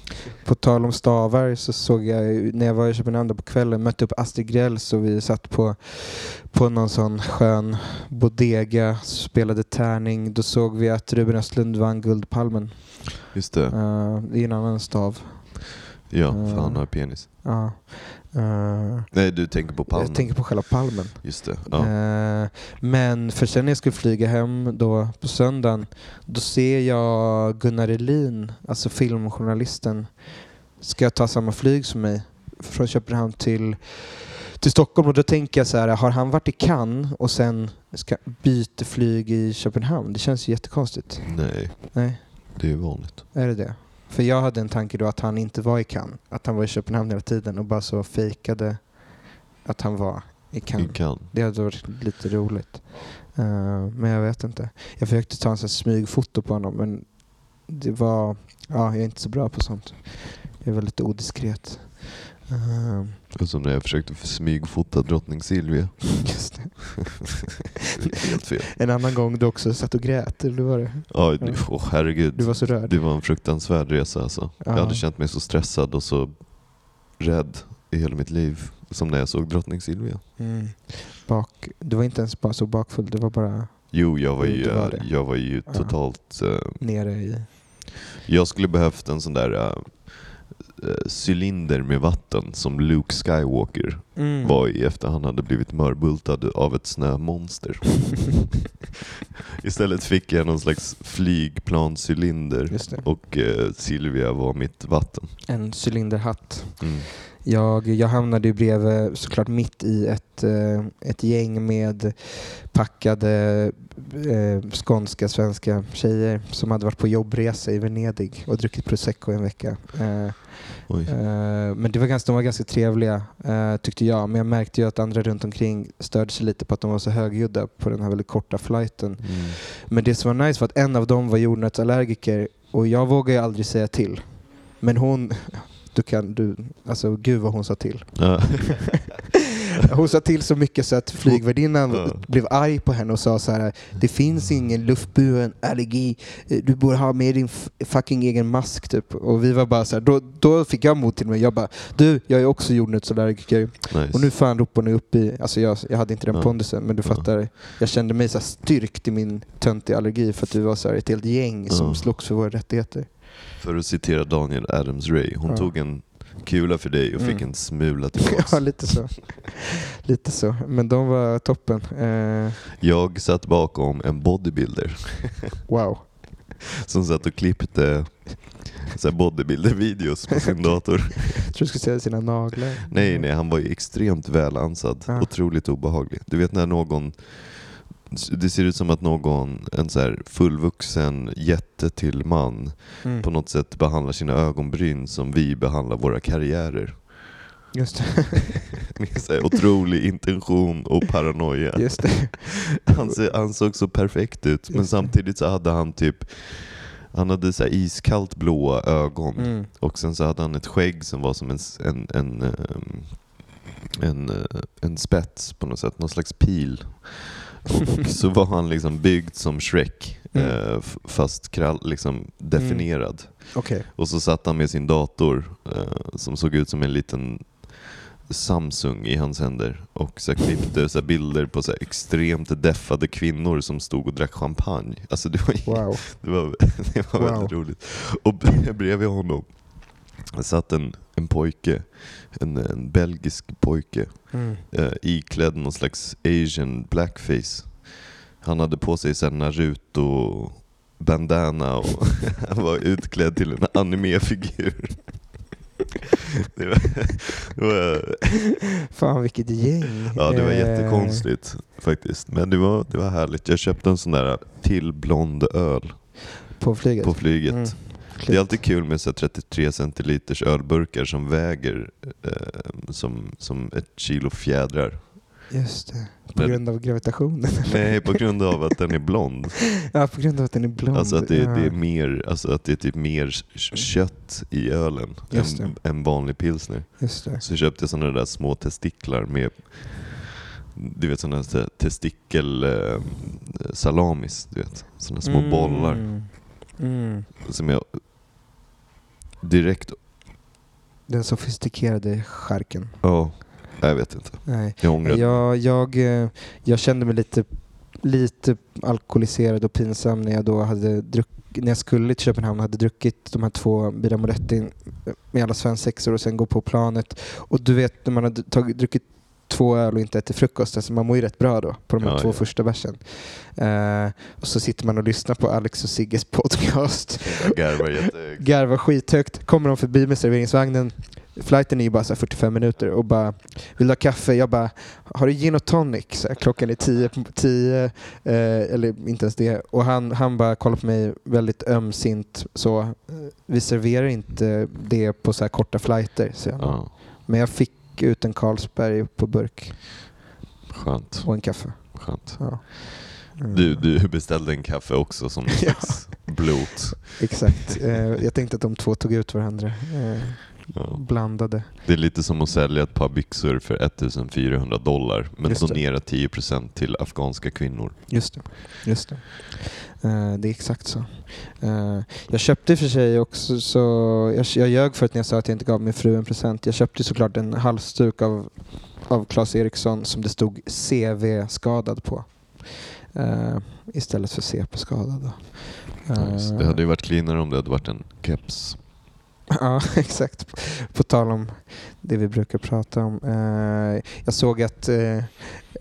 På tal om stavar så såg jag när jag var i Köpenhamn på kvällen, mötte upp Astrid Grell och vi satt på, på någon sån skön bodega, spelade tärning. Då såg vi att Ruben Östlund vann Guldpalmen. Just det. Eh, det är en annan stav. Ja, för han har penis. Ja. Eh, Nej, du tänker på palmen. jag tänker på själva palmen. Just det. Ja. Eh, men för sen när jag skulle flyga hem då på söndagen, då ser jag Gunnar Elin, alltså filmjournalisten, ska ta samma flyg som mig från Köpenhamn till, till Stockholm. Och då tänker jag så här, har han varit i Cannes och sen ska byta flyg i Köpenhamn? Det känns ju jättekonstigt. Nej, Nej, det är vanligt. är det det? För jag hade en tanke då att han inte var i Cannes, att han var i Köpenhamn hela tiden och bara så fejkade att han var i Cannes. Vi kan. Det hade varit lite roligt. Eh, men jag vet inte. Jag försökte ta en sån smygfoto på honom men det var... Ja, jag är inte så bra på sånt. Jag är väldigt odiskret. Uh, som när jag försökte smygfota drottning Silvia. just det. [laughs] Helt fel. En annan gång du också satt och grät, eller var det? Ja, Ja. åh herregud. Du var så rörd. Det var en fruktansvärd resa alltså. Jag Ja. hade känt mig så stressad och så rädd i hela mitt liv. Som när jag såg drottning Silvia. Mm. Bak, du var inte ens bara så bakfull, du var bara Jo, jag var ju, var jag var ju totalt... eh, nere i... jag skulle behövt en sån där eh, cylinder med vatten som Luke Skywalker Mm. var i efter han hade blivit mörbultad av ett snömonster. [laughs] Istället fick jag någon slags flygplanscylinder och eh, Silvia var mitt vatten. En cylinderhatt. Mm. Jag, jag hamnade ju bredvid såklart mitt i ett, eh, ett gäng med packade eh, skånska svenska tjejer som hade varit på jobbresa i Venedig och druckit prosecco en vecka. Eh. Eh, men det var ganska, de var ganska trevliga eh, tyckte jag. Men jag märkte ju att andra runt omkring störde sig lite på att de var så högljudda på den här väldigt korta flighten. Mm. Men det som var nice var att en av dem var jordnötsallergiker och jag vågar ju aldrig säga till. Men hon, [laughs] du kan, du, alltså gud vad hon sa till. Ja. [laughs] [laughs] Hon sa till så mycket så att flygvärdinnan Ja. blev arg på henne och sa så här: Det finns ingen luftburen allergi, du borde ha med din fucking egen mask typ. Och vi var bara så här, då, då fick jag mod till mig. Jag bara, du, jag är också jordnötsallergiker. Nice. Och nu fan ropar ni upp i, alltså jag, jag hade inte den Ja. pondusen men du fattar. Jag kände mig så styrkt i min töntiga allergi för att du var så här ett helt gäng som slogs för våra rättigheter. För att citera Daniel Adams-Ray, hon tog en kula för dig och fick Mm. en smula [laughs] tillbaks. ja, lite så. lite så. Men de var toppen. Eh, Jag satt bakom en bodybuilder [laughs] wow. som satt och klippte bodybuilder-videos på sin [laughs] dator. Jag tror du skulle säga sina naglar. Nej, nej, han var ju extremt välansad. Ja. Otroligt obehaglig. Du vet när någon... Det ser ut som att någon, en så fullvuxen jätte till man, Mm. på något sätt behandlar sina ögonbryn som vi behandlar våra karriärer. Just det. [laughs] Med så här otrolig intention och paranoia. Just det. Han, han såg så perfekt ut, men samtidigt så hade han typ han hade så iskallt blåa ögon Mm. och sen så hade han ett skägg som var som en, en, en, ehm, en, eh, en spets på något sätt, någon slags pil. Så var han liksom byggd som Shrek, Mm. eh, fast krall, liksom definierad. Okej. Och så satt han med sin dator eh, som såg ut som en liten Samsung i hans händer och så klippte så bilder på så extremt deffade kvinnor som stod och drack champagne. Alltså det var, Wow. det var, [laughs] det var Wow. väldigt roligt. Och [laughs] bredvid honom satt en, en pojke, en, en belgisk pojke Mm. eh, iklädd någon slags asian blackface. Han hade på sig sen Naruto bandana och han [laughs] var utklädd till en animefigur. [laughs] Det var, det var, Fan vilket gäng. ja, det var Eh, jättekonstigt faktiskt. Men det var, det var härligt. Jag köpte en sån där till blond öl På flyget? på flyget. Mm. Det är alltid kul med så här 33 centiliters ölburkar som väger eh, som, som ett kilo fjädrar. Just det. På Men- grund av gravitationen? Nej, på grund av att den är blond. [laughs] ja, på grund av att den är blond. Alltså att det, ja. det är mer, alltså att det är typ mer kött i ölen än, än vanlig pilsner. Just det. Så köpte jag sådana där små testiklar med du vet sådana där testikel eh, salamis, du vet. Sådana små Mm. bollar Mm. som jag direkt, Den sofistikerade charken. ja, jag vet inte. Nej. Jag ångrar Jag, jag, eh, jag kände mig lite, lite alkoholiserad och pinsam när jag då hade druck, när jag skulle till Köpenhamn hade druckit de här två Bira Moretti med alla svensexor och sen gå på planet. Och du vet när man har tagit, druckit två öl och inte ätit frukost, alltså man mår ju rätt bra då på de här Ja, två ja. första bärsen. Eh, och så sitter man och lyssnar på Alex och Sigges podcast garvar jättehögt. [laughs] garvar skithögt, kommer de förbi med serveringsvagnen. Flighten är ju bara så här 45 minuter och bara vill du ha kaffe? Jag bara har du gin och tonic? Så här, klockan är 10, 10 eh, eller inte ens det. Och han, han bara kollar på mig väldigt ömsint så. eh, Vi serverar inte det på så här korta flighter. Så jag. Ja, Men jag fick ut en Carlsberg på burk skönt. och en kaffe. skönt. Ja. Mm. Du, du beställde en kaffe också som [laughs] någon Ja. slags blot. Exakt. Eh, jag tänkte att de två tog ut varandra. Eh, Ja. blandade. Det är lite som att sälja ett par byxor för 1400 dollar men Just det. donera 10% till afghanska kvinnor. Just det. Just det. Eh, det är exakt så. Eh, jag köpte för sig också, så jag, jag ljög för att när jag sa att jag inte gav min fru en present. Jag köpte såklart en halsduk av, av Claes Eriksson som det stod CV-skadad på. Eh, istället för CP-skadad. Eh, Det hade ju varit cleanare om det hade varit en keps. [laughs] Ja, exakt. På tal om det vi brukar prata om. Eh, jag såg att eh,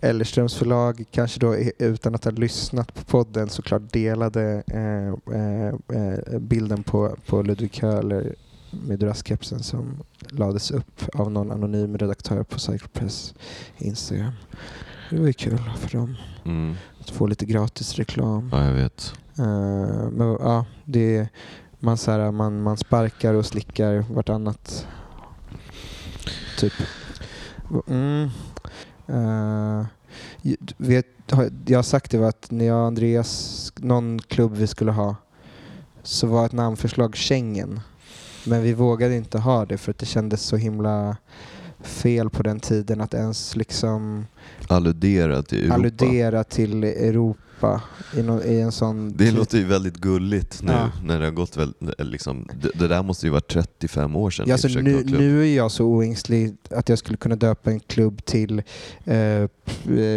Ellerströms förlag, kanske då utan att ha lyssnat på podden, såklart delade eh, bilden på, på Ludvig Köhler med Duraskepsen som lades upp av någon anonym redaktör på Cyclepress Instagram. Det var ju kul för dem Mm. att få lite gratis reklam. Ja, jag vet. Men ja, det, man, så här, man, man sparkar och slickar vartannat. Typ. Mm. Ju- vet, jag har sagt det var att när jag och Andreas, någon klubb vi skulle ha, så var ett namnförslag Schengen. Men vi vågade inte ha det för att det kändes så himla fel på den tiden att ens liksom Alludera till Europa. alludera till Europa i, nå- i en sån... Det låter ju väldigt gulligt nu Ja. när det har gått väl, liksom, det, det där måste ju vara 35 år sedan Ja, alltså nu, nu är jag så oängslig att jag skulle kunna döpa en klubb till eh, eh,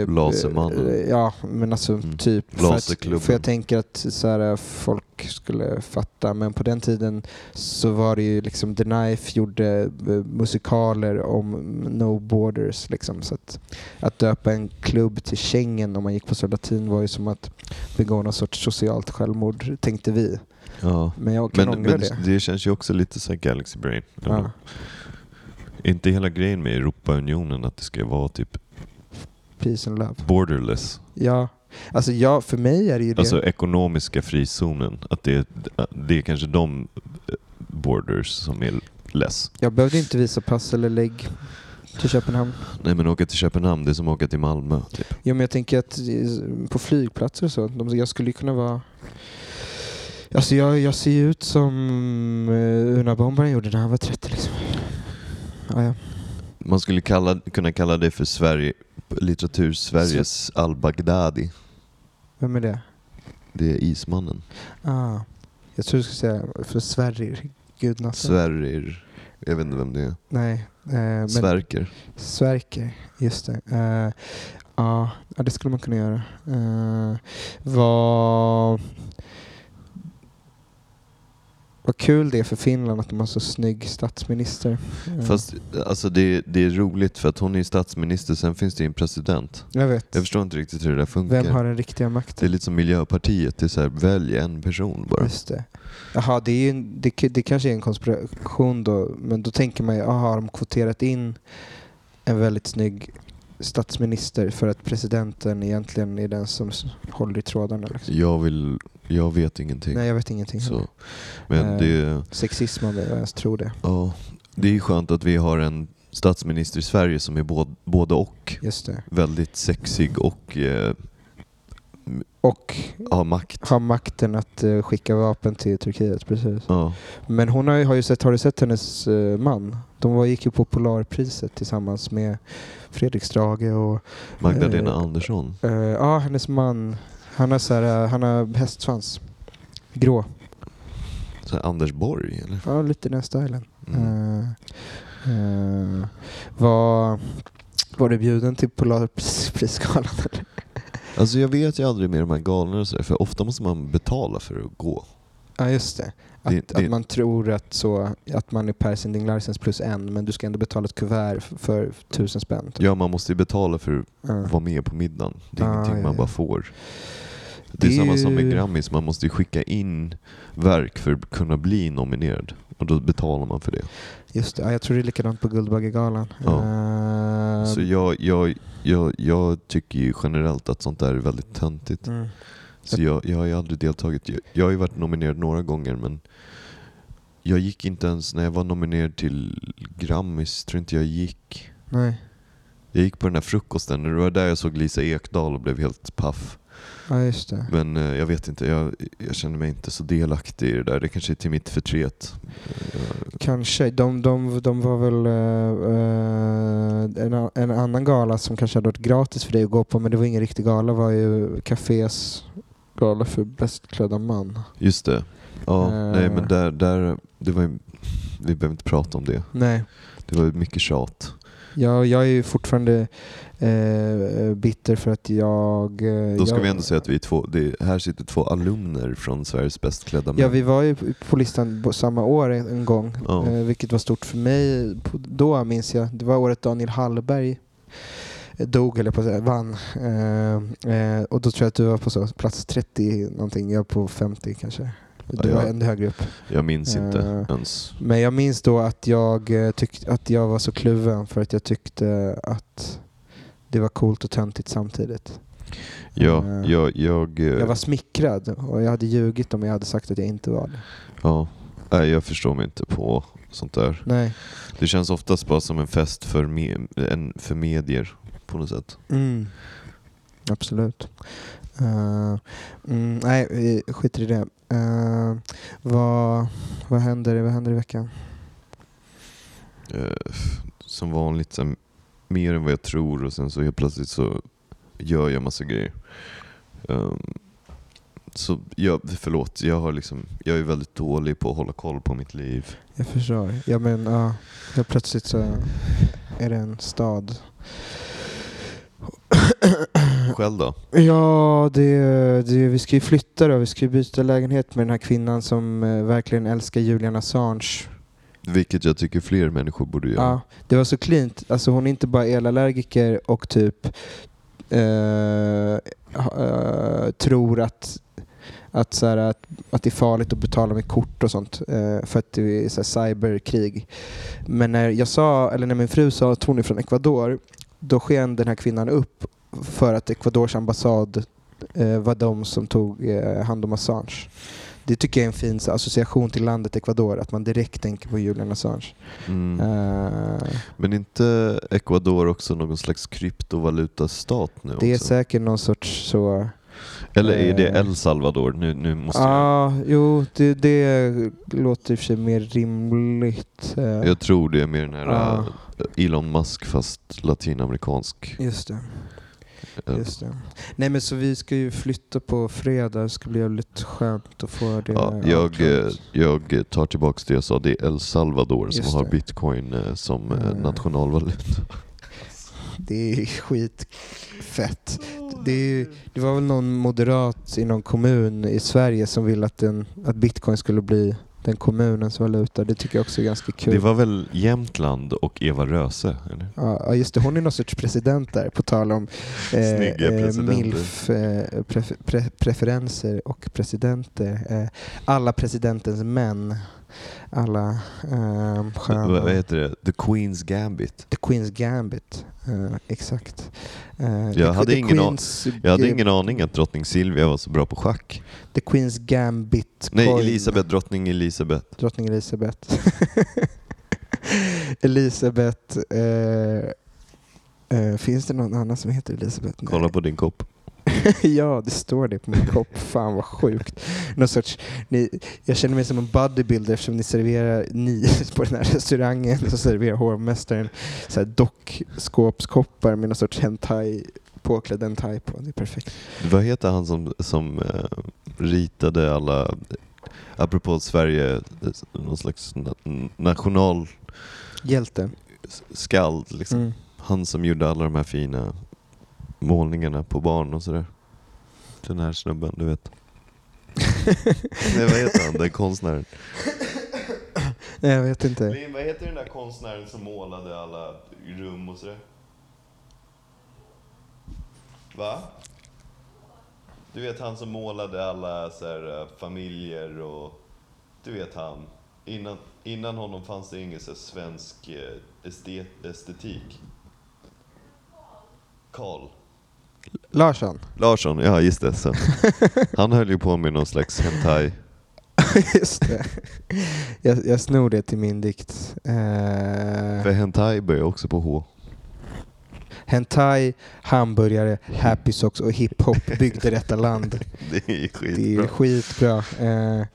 Lasermannen. eh, Ja, men alltså Mm. typ. För, att, för jag tänker att så här, folk skulle fatta. Men på den tiden så var det ju liksom The Knife gjorde eh, musikaler om No Borders. Liksom, så att, att döpa en klubb till Schengen om man gick på så latin var ju som att begå någon sorts socialt självmord, tänkte vi. Ja. Men jag kan Men, ångra men det. det känns ju också lite så här Galaxy Brain. Ja. Inte hela grejen med Europaunionen att det ska vara typ Peace and love. borderless. Ja, alltså ja, för mig är det ju det. Alltså ekonomiska frizonen. Att det, det är kanske de eh, borders som är less. Jag behövde inte visa pass eller lägg till Köpenhamn. Nej men åka till Köpenhamn, det är som att åka till Malmö. Typ. Jo, men jag tänker att eh, på flygplatser och så, de, jag skulle kunna vara... Alltså jag, jag ser ju ut som uh, Una Bombaren gjorde när han var 30 liksom. Ja, ja. Man skulle kalla, kunna kalla det för Sverige, litteratur Sveriges al-Baghdadi. Vem är det? Det är Ismannen. Ah, jag tror du skulle säga för Sverrir Gudnason. Sverrir. Jag vet inte vem det är. Nej. Eh, Sverker. Sverker, just det. Eh, ja, ja, det skulle man kunna göra. Eh, vad, vad kul det är för Finland att de har så snygg statsminister. Fast alltså det, det är roligt för att hon är statsminister, sen finns det en president. jag vet. Jag förstår inte riktigt hur det där funkar. Vem har den riktiga Det är makten? lite som Miljöpartiet, det är så här, välj en person bara. Just det. Jaha, det, är ju, det, det kanske är en konspiration då, men då tänker man ju, aha, har de kvoterat in en väldigt snygg statsminister för att presidenten egentligen är den som håller i trådarna? Liksom. Jag vill, jag vet ingenting. Nej, jag vet ingenting. så. Men Eh. det, Sexism om jag ens tror det. ja, det är ju skönt att vi har en statsminister i Sverige som är både, både och. Just det. Väldigt sexig och eh, Och har makt. har makten att eh, skicka vapen till Turkiet, precis. Ja. Men hon har har ju sett, har du sett hennes eh, man? De var, gick ju på Polarpriset tillsammans med Fredrik Strage och Magdalena Eh, Andersson. ja, hennes man. Han har, så här, eh, han har hästsvans. Grå. Så Anders Borg eller? Ja, lite den stilen. Mm. Eh, eh, var, var du bjuden till Polarprisgalan? Alltså jag vet ju aldrig med de här galorna och så där, för ofta måste man betala för att gå. Ja, just det. Att, Det- det- att man tror att, så, att man är per sending license plus en, men du ska ändå betala ett kuvert för tusen spänn. typ. Ja, man måste ju betala för att Ja. vara med på middagen. Det är Ah, ingenting ja, man ja. bara får. Det är samma som med Grammis, man måste ju skicka in verk för att kunna bli nominerad. Och då betalar man för det. Just det, ja, jag tror det är likadant på Guldbaggegalan. Ja. Eh, Så jag, jag, jag, jag tycker ju generellt att sånt där är väldigt töntigt. mm. Så jag, jag har ju aldrig deltagit. Jag, jag har ju varit nominerad några gånger men jag gick inte ens, när jag var nominerad till Grammis, tror inte jag gick. Nej, Jag gick på den här frukosten, och det var där jag såg Lisa Ekdahl och blev helt paff. Ja just det. Men eh, jag vet inte, jag, jag känner mig inte så delaktig i det där. Det kanske är till mitt förtret. Eh, Kanske. De, de, de var väl eh, en, a- en annan gala som kanske hade varit gratis för dig att gå på, men det var ingen riktig gala, var ju Cafés gala för bäst klädda man. just det. Ja, Eh. nej men där, där det var ju, vi behöver inte prata om det. Nej, Det var mycket tjat. jag, jag är ju fortfarande eh, bitter för att jag... eh, Då ska jag, vi ändå säga att vi är två, det, här sitter två alumner från Sveriges bäst klädda män. Ja, vi var ju på listan på samma år en, en gång, Ja. eh, vilket var stort för mig. Då minns jag, det var året Daniel Hallberg eh, dog, eller på att vann. Eh, eh, och då tror jag att du var på så, plats 30 någonting, jag på 50 kanske. Du Ja, var ännu högre upp. Jag minns inte Eh. ens. Men jag minns då att jag eh, tyckte att jag var så kluven för att jag tyckte att det var coolt och töntigt samtidigt. Ja, eh, jag, jag, eh, Jag var smickrad och jag hade ljugit om jag hade sagt att jag inte var det. ja, nej, jag förstår mig inte på sånt där. Nej. Det känns oftast bara som en fest för, me, en, för medier på något sätt. Mm. Absolut. Eh, mm, nej, vi skiter i det. Eh, vad, vad, händer, vad händer i veckan? Eh, som vanligt, så mer än vad jag tror och sen så helt plötsligt så gör jag massa grejer. Um, så jag, förlåt, jag, har liksom, jag är väldigt dålig på att hålla koll på mitt liv. Jag förstår. Ja, men ja, helt plötsligt så är det en stad. Själv då? Ja, det, det, vi ska ju flytta då. Vi ska ju byta lägenhet med den här kvinnan som eh, verkligen älskar Julian Assange. Vilket jag tycker fler människor borde göra. Ja, det var så klint. Alltså hon är inte bara elallergiker och typ eh, eh, tror att att, så här, att, att det är farligt att betala med kort och sånt eh, för att det är så här, cyberkrig. Men när jag sa, eller när min fru sa att hon är från Ecuador, då sken den här kvinnan upp för att Ecuadors ambassad eh, var de som tog eh, hand om Assange. Det tycker jag är en fin association till landet Ecuador, att man direkt tänker på Julian Assange. Mm. Eh, Men inte Ecuador också någon slags kryptovalutastat nu det är också? säkert någon sorts så... Eller är det eh, El Salvador? Nu, nu måste jag... Ja, jo, det, det låter i och för sig mer rimligt. eh, Jag tror det är mer den här Ja. eh, Elon Musk fast latinamerikansk. Just det. Eh, Just det. Nej men så vi ska ju flytta på fredag, det ska bli jävligt skönt att få det Ja, jag, eh, jag tar tillbaka det jag sa. Det är El Salvador som Just har det. bitcoin eh, som eh, Mm. nationalvaluta. [laughs] Det är skitfett. Det, är, det var väl någon moderat i någon kommun i Sverige som ville att, den, att bitcoin skulle bli den kommunens valuta. Det tycker jag också är ganska kul. Det var väl Jämtland och Eva Röse? Eller? Ja, just det. Hon är någon sorts president där, på tal om eh, Snygga eh, eh, pre, och presidenter. Eh, alla presidentens män. Alla eh, sköna. Vad heter det? The Queen's Gambit. The Queen's Gambit. Eh, exakt. Eh, the, hade ingen Queen's, Jag hade ingen aning att drottning Silvia var så bra på schack. The Queen's Gambit. Nej, coin. Elisabeth, drottning Elisabeth. Drottning Elisabeth. [laughs] Elisabeth. Eh, eh, finns det någon annan som heter Elisabeth? Nej. Kolla på din kopp. [laughs] ja, det står det på min kopp. Fan vad sjukt. Någon sorts, ni, jag känner mig som en bodybuilder eftersom ni serverar, ni [laughs] på den här restaurangen så serverar hovmästaren så här dockskåpskoppar med någon sorts hentai, påklädd hentai på. Det är perfekt. Vad heter han som, som eh, ritade alla, apropå Sverige, någon slags na- nationalskald Hjälte. liksom. Mm. Han som gjorde alla de här fina målningarna på barn och sådär. Den här snubben, du vet. [laughs] Nej, vad heter han, den konstnären? Nej, jag vet inte. Lin, vad heter den där konstnären som målade alla rum och sådär? Va? Du vet han som målade alla så här, eh, familjer och... Du vet han. Innan, innan honom fanns det ingen så här, svensk eh, estet, estetik. Karl. Larsson. Larsson, ja just det. Så. [laughs] Han höll ju på med någon slags hentai. [laughs] Just det. Jag, jag snor det till min dikt. Eh, För hentai börjar också på H. hentai, hamburgare, happy socks och hiphop byggde detta land. [laughs] Det är Det är skitbra. skitbra. Eh,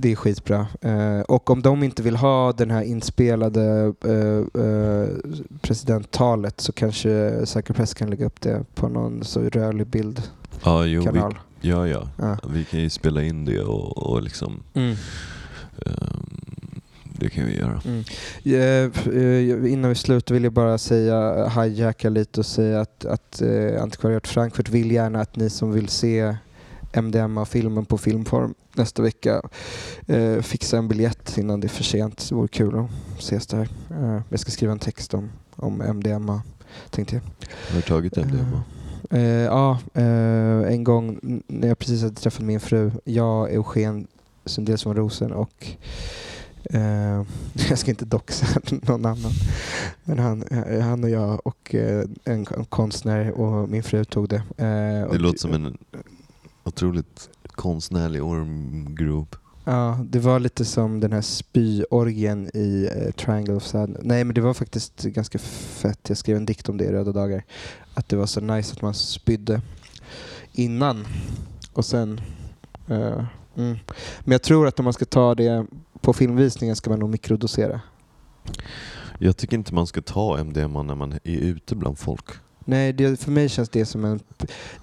det är skitbra. Eh, och om de inte vill ha den här inspelade eh, eh, presidenttalet så kanske Säker Press kan lägga upp det på någon så rörlig bildkanal. Jo, vi, ja, ja. Ja. Vi kan ju spela in det och, och liksom... Mm. ehm, det kan vi göra. Mm. Eh, eh, innan vi slutar vill jag bara säga, hijacka lite och säga att, att eh, Antikvariat Frankfurt vill gärna att ni som vill se MDMA-filmen på filmform nästa vecka eh, fixa en biljett innan det är för sent. Det vore kul att ses där. Eh, jag ska skriva en text om, om MDMA, tänkte jag. Har du tagit MDMA? Eh, ja, eh, en gång när jag precis hade träffat min fru, jag, Eugen Sundell von Rosen och eh, [laughs] jag ska inte doxa [laughs] någon annan, men han, eh, han och jag och eh, en, en konstnär och min fru tog det. Eh, och, Det låter som en otroligt konstnärlig ormgrop. Ja, det var lite som den här spyorgien i eh, Triangle of Sadness. Nej, men det var faktiskt ganska fett. Jag skrev en dikt om det i Röda dagar. Att det var så nice att man spydde innan och sen... eh, mm. Men jag tror att om man ska ta det på filmvisningen ska man nog mikrodosera. Jag tycker inte man ska ta MDMA när man är ute bland folk. Nej, det, för mig känns det som en...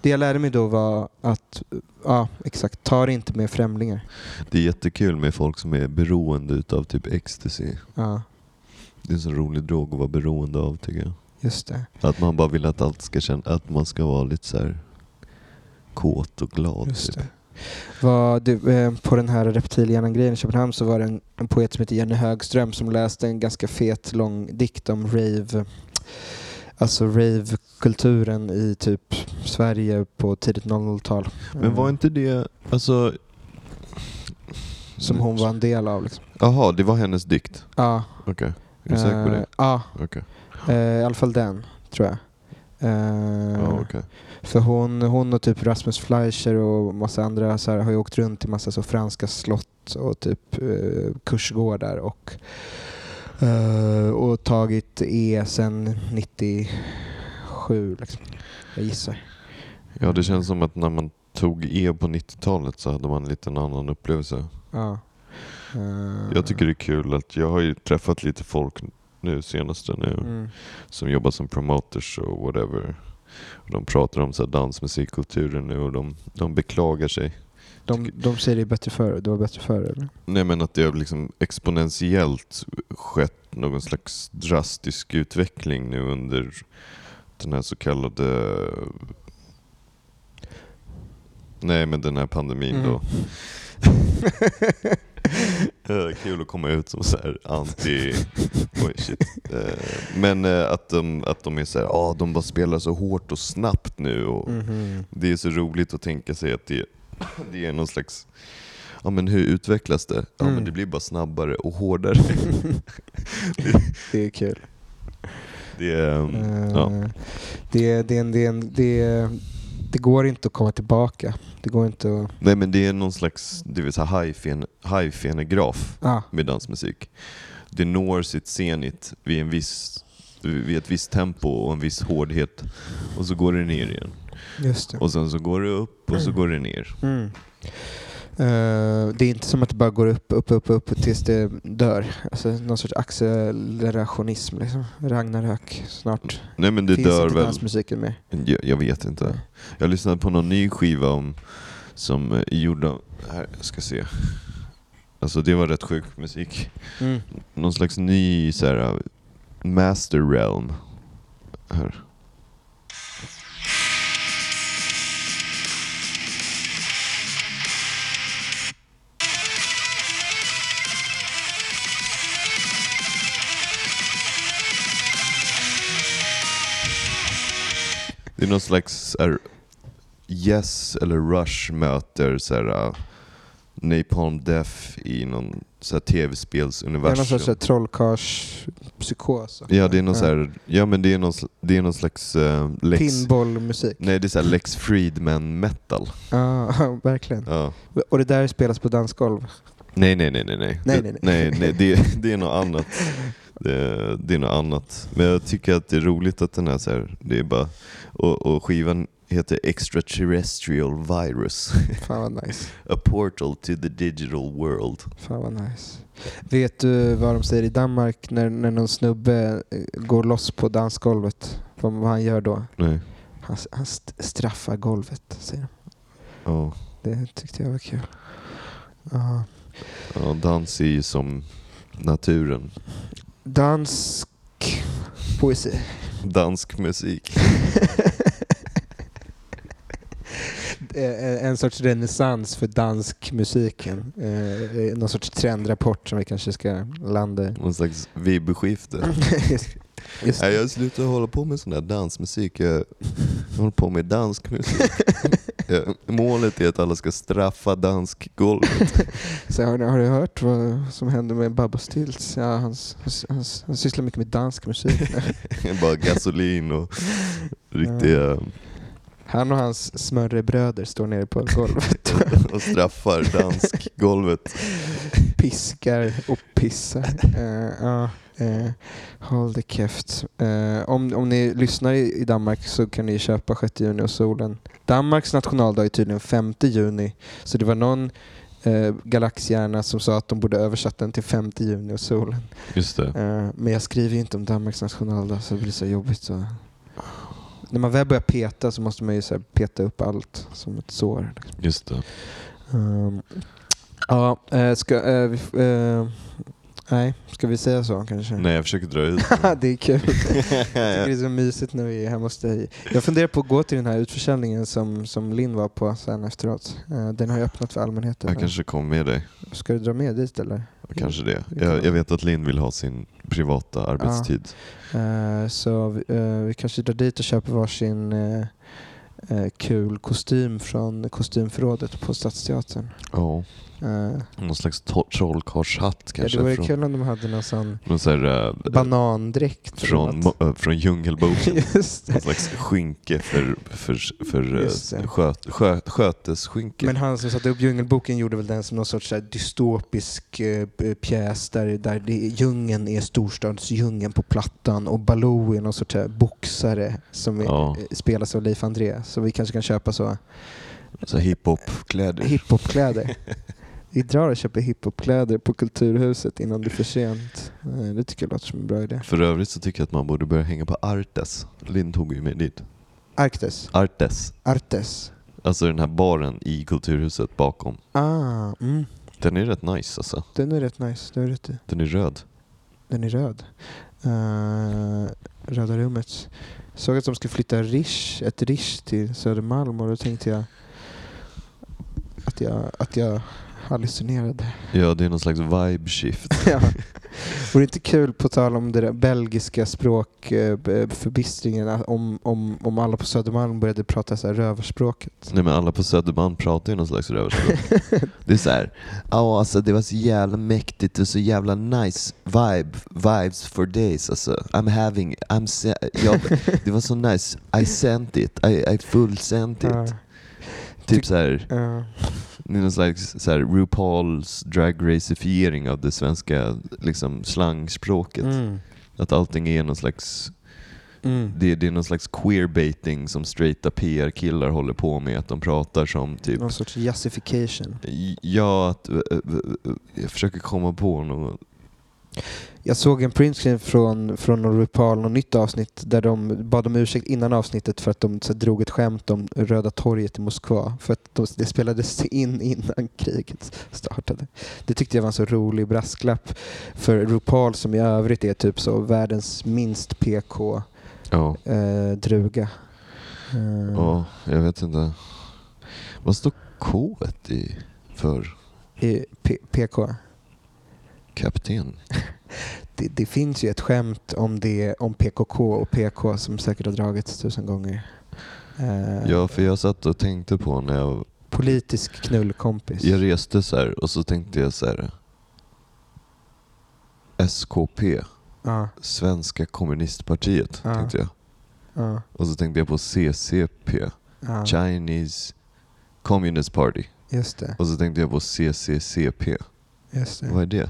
Det jag lärde mig då var att, ja exakt, ta det inte med främlingar. Det är jättekul med folk som är beroende utav typ ecstasy. Ja, Det är en så rolig drog att vara beroende av tycker jag. just det. Att man bara vill att allt ska känna, att man ska vara lite så här kåt och glad. Just typ. det. Var det, eh, på den här reptilhjärnan-grejen i Köpenhamn så var det en, en poet som heter Jenny Högström som läste en ganska fet lång dikt om rave, alltså rave-kulturen i typ Sverige på tidigt 00-tal. Men var Eh, inte det, alltså... Som hon var en del av. Liksom. Jaha, det var hennes dikt? Ja, Okej. Är du säker på eh, det? Ja, Okej. eh, i alla fall den tror jag. Eh, Ja, okej. För hon, hon och typ Rasmus Fleischer och massa andra så här, har ju åkt runt till massa så franska slott och typ eh, kursgårdar och, eh, och tagit E sen 97 liksom. Jag gissar. Ja, det känns som att när man tog E på 90-talet så hade man en liten annan upplevelse. Ja. Eh, Jag tycker det är kul att jag har ju träffat lite folk nu senaste nu mm. som jobbar som promoters och whatever. Och de pratar om så här dansmusikkulturen nu och de, de beklagar sig. De, de säger det är bättre förr, det var bättre förr eller? Nej men att det har liksom exponentiellt skett någon slags drastisk utveckling nu under den här så kallade... Nej men den här pandemin Mm. då. [laughs] Eh, Kul att komma ut som så här anti... Oj, shit. Eh, Men eh, att de, att de är så här, ah, de bara spelar så hårt och snabbt nu. Och Mhm. Det är så roligt att tänka sig att det, [coughs] det är någon slags... Ja men hur utvecklas det? Ja Mm. men det blir bara snabbare och hårdare. [laughs] Det är kul. Det är... um, Eh, ja. det, det, det, det, det går inte att komma tillbaka. Det går inte att... Nej men det är någon slags det vill säga high-fen- high-fenograf Ah, med dansmusik. Det når sitt zenit vid, en viss, vid ett visst tempo och en viss hårdhet och så går det ner igen. Just det. Och sen så går det upp och så går det ner. Mm. Eh, det är inte som att det bara går upp, upp, upp, upp tills det dör. Alltså någon sorts accelerationism. Liksom. Ragnarök snart. Nej men det Finns dör inte väl. dansmusiken mer. Jag, jag vet inte. Jag lyssnade på någon ny skiva om, som eh, är gjord av, här, jag ska se. Alltså det var rätt sjuk musik. Mm. Någon slags ny så här, uh, master realm. Här. Det är någon slags här, Yes eller Rush möter så här, uh, Napalm Death i någon här Det är någon tv-spelsuniversum. sorts här trollkarlspsykos. Ja, det är någon här, ja men det är någon, det är någon slags uh, Lex... Pinballmusik. Nej, det är så här Lex Friedman metal. [laughs] Ja, verkligen. Ja. Och det där spelas på dansgolv. Nej, nej, nej, nej, nej. Nej, nej, nej. nej. nej, det, det är något annat. [laughs] Det, det är något annat. Men jag tycker att det är roligt att den är så här, det är bara, och, och skivan heter Extraterrestrial Virus. Fan vad nice. [laughs] A portal to the digital world. Fan vad nice. Vet du vad de säger i Danmark när, när någon snubbe eh, går loss på dansgolvet? Vad, vad han gör då? Nej. Han, han st- straffar golvet, säger de. Ja. Det tyckte jag var kul. Ja. ja, dans är ju som naturen. Dansk poesi. Dansk musik. [laughs] Eh, en sorts renässans för danskmusiken. Eh, någon sorts trendrapport som vi kanske ska landa i. Någon slags vibbeskifte. [laughs] Just det. jag slutar hålla på med sån där dansmusik. Jag håller på med dansk musik. [laughs] Målet är att alla ska straffa danskgolvet. [laughs] Så har, har du hört vad som hände med Babba Stilts? Ja, han, han, han, sysslar mycket med dansk musik. [laughs] Bara gasolin och riktiga... Han och hans smörrebröder står nere på golvet [laughs] och straffar danskgolvet. piskar och pissar. Eh, ja, eh, håll det käft. Eh, om, om ni lyssnar i, i Danmark så kan ni köpa 6 juni och solen. Danmarks nationaldag är tydligen 5 juni. Så det var någon eh, galaxhjärna som sa att de borde översätta den till 5 juni och solen. Just. Eh, men jag skriver ju inte om Danmarks nationaldag så det blir så jobbigt. Så. När man väl börjar peta så måste man ju så peta upp allt som ett sår. Liksom. Just det. Um, ja, eh, ska, eh, vi, eh, nej, ska vi säga så kanske? Nej, jag försöker dra ut. [laughs] det är kul. [laughs] Jag tycker det är så mysigt när vi är hemma hos dig. Jag funderar på att gå till den här utförsäljningen som, som Linn var på sen efteråt. Eh, den har ju öppnat för allmänheten. Jag kanske kommer med dig. Ska du dra med dit eller? Kanske det. Jag, jag vet att Linn vill ha sin privata arbetstid. Eh, så vi, eh, vi kanske drar dit och köper varsin kul kostym från kostymförrådet på Stadsteatern. Ja. Eh, Någon slags trollkarlshatt ja, kanske. det vore från, kul om de hade någon sån någon så här, äh, banandräkt. från, äh, från Djungelboken. [laughs] Någon slags skynke för, för, för sköt, skö, skötesskynke. Men han som satte upp Djungelboken gjorde väl den som någon sorts dystopisk pjäs där, där det, djungeln är storstadsdjungeln på Plattan och Baloo är någon sorts boxare som är, Ja. eh, spelas av Leif André. Så vi kanske kan köpa så Så hiphop-kläder. hiphopkläder. [laughs] Vi drar och köper hiphopkläder på Kulturhuset innan det är för sent. Eh, Det tycker jag låter som en bra idé. För övrigt så tycker jag att man borde börja hänga på Artes. Linn tog ju mig dit. Arktis? Artes. Artes? Alltså den här baren i Kulturhuset bakom. Ah, mm. Den är rätt nice alltså. Den är rätt nice, det är rätt i. Den är röd. Den är röd. Uh, röda rummet. Såg att de skulle flytta Rish, ett Rish till Södermalm och då tänkte jag att jag, att jag hallucinerade. Ja, det är någon slags vibe shift. [laughs] ja. Vore det inte kul, på tal om det där belgiska språkförbistringen, om, om, om alla på Södermalm började prata så här rövarspråket? Nej men alla på Södermalm pratar ju någon slags rövarspråk. det är såhär, ja alltså det var så jävla mäktigt och så jävla nice vibe, vibes for days alltså. I'm having, I'm se- jag, det var så nice, I sent it, I, I full sent it. Ja. Typ såhär, Ja. Det är någon slags så här, RuPaul's dragracifiering av det svenska liksom, slangspråket. Mm. Att allting är någon slags Mm. det, det är någon slags queerbaiting som straighta PR-killar håller på med. Att de pratar som typ... Någon sorts jazzification. Ja, att, eh, eh, eh, jag försöker komma på något. Jag såg en printscreen från, från RuPaul, något nytt avsnitt där de bad om ursäkt innan avsnittet för att de så drog ett skämt om Röda torget i Moskva. För att de, det spelades in innan kriget startade. Det tyckte jag var en så rolig brasklapp för RuPaul som i övrigt är typ så världens minst PK Ja, eh, druga. Eh, ja, jag vet inte. Vad står K i för i P- PK. Kapten? [laughs] Det, det finns ju ett skämt om, det, om PKK och PK som säkert har dragits tusen gånger. Eh, Ja, för jag satt och tänkte på när jag, Politisk knullkompis. jag reste så här och så tänkte jag så här. SKP, Ja, Svenska kommunistpartiet, Ja. tänkte jag. ja, Och så tänkte jag på CCP. Chinese Communist Party. Just det. Och så tänkte jag på CCCP. Just det. Vad är det?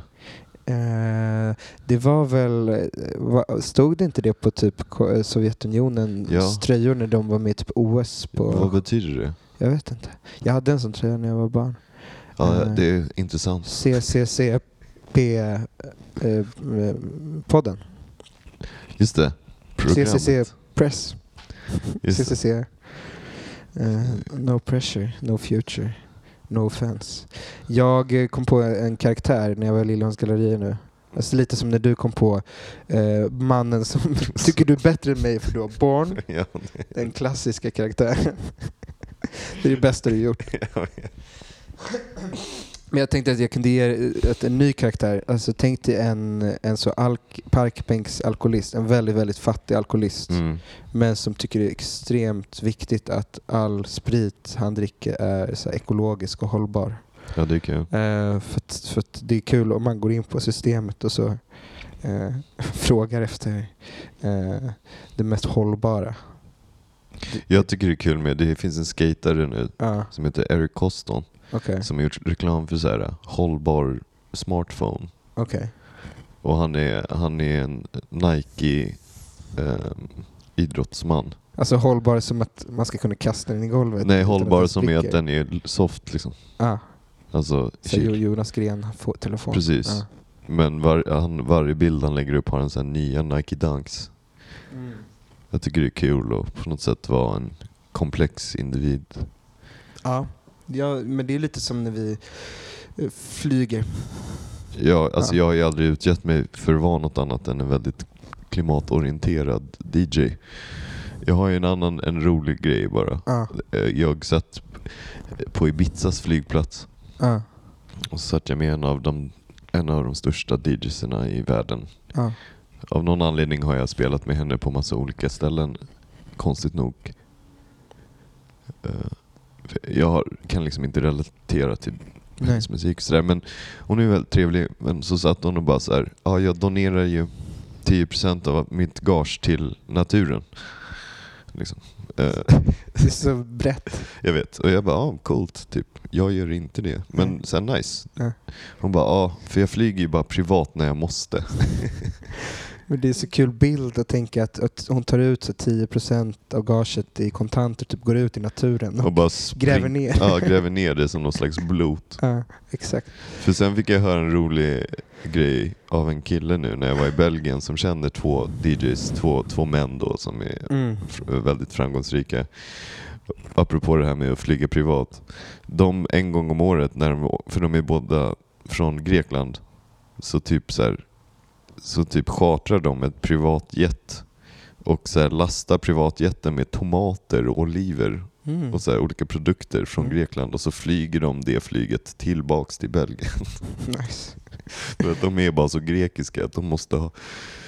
Eh, det var väl, eh, stod det inte det på typ eh, Sovjetunionens Ja. tröjor när de var med i typ OS? På, Vad betyder det? Jag vet inte. Jag hade en sån tröja när jag var barn. Ja, Eh. det är intressant. CCCP-podden. Just det. Programmet. CCC Press. CCC. Eh, no pressure, no future, no offense. Jag eh, kom på en karaktär när jag var i Lillehans galleria nu. Alltså lite som när du kom på eh, mannen som [laughs] tycker du är bättre än mig för du har barn. [laughs] ja, Den klassiska karaktären. [laughs] det är det bästa du gjort. Men jag tänkte att jag kunde ge ett, en ny karaktär. Alltså tänk dig en, en så alk, parkbänksalkoholist, en väldigt, väldigt fattig alkoholist. mm. Men som tycker det är extremt viktigt att all sprit han dricker är så ekologisk och hållbar. ja, det är kul. Eh, för, att, för att det är kul om man går in på systemet och så eh, [laughs] frågar efter eh, det mest hållbara. Jag tycker det är kul med, det finns en skatare nu Ja, som heter Eric Coston okej. som har gjort reklam för så här hållbar smartphone. okej. Och han är, han är en Nike ehm, idrottsman. Alltså hållbar som att man ska kunna kasta den i golvet? Nej, hållbar som är att den är soft liksom. Ah, Alltså, så. Jonas Gren får telefon. Precis. Ja. Men var, han, varje bild han lägger upp har en sån här nya Nike Dunks. Jag tycker det är kul att på något sätt vara en komplex individ. Ja. Ja, men det är lite som när vi eh, flyger. Ja, alltså Ja. jag har ju aldrig utgett mig för att vara något annat än en väldigt klimatorienterad DJ. Jag har ju en annan, en rolig grej bara. Ja, Eh, Jag satt på Ibizas flygplats ja, och så satt jag med en av de, en av de största DJsarna i världen. Av någon anledning har jag spelat med henne på massa olika ställen, konstigt nog. Jag kan liksom inte relatera till Nej. hennes musik och sådär. Men hon är väldigt trevlig. Men så satt hon och bara så här, ja jag donerar ju 10% av mitt gage till naturen. Liksom. Eh, [laughs] Det är så brett. jag vet. Och jag bara, ja coolt. Typ. Jag gör inte det. Men Nej. sen nice. Ja. Hon bara, ja för jag flyger ju bara privat när jag måste. [laughs] Men det är så kul bild att tänka att, att hon tar ut så 10% av gaget i kontanter, typ går ut i naturen och, Och bara gräver ner. Ja, gräver ner det som någon slags blot. [laughs] Ja, exakt. För sen fick jag höra en rolig grej av en kille nu när jag var i Belgien som känner två DJs, två, två män då som är Mm. väldigt framgångsrika. Apropå det här med att flyga privat. De en gång om året, när de, för de är båda från Grekland, så typ så här, så typ chartrar de ett privatjet och så här lastar privatjeten med tomater och oliver Mm. och så här olika produkter från Mm. Grekland och så flyger de det flyget tillbaks till Belgien. [laughs] Nice. [laughs] För att de är bara så grekiska att de måste ha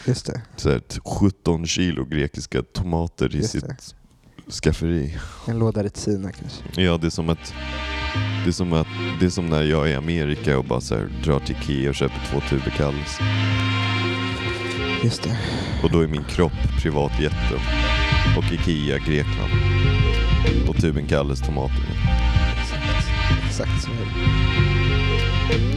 Just det. så här, t- 17 kilo grekiska tomater i Just sitt det. skafferi. En låda Retsina kanske. Ja, det är som att det är som, att, det är som när jag är i Amerika och bara så här, drar till Ikea och köper två tuber Kalles. Just det. Och då är min kropp privatjätten och Ikea Grekland. Och tuben Kalles tomater. Exakt. Exakt så är det.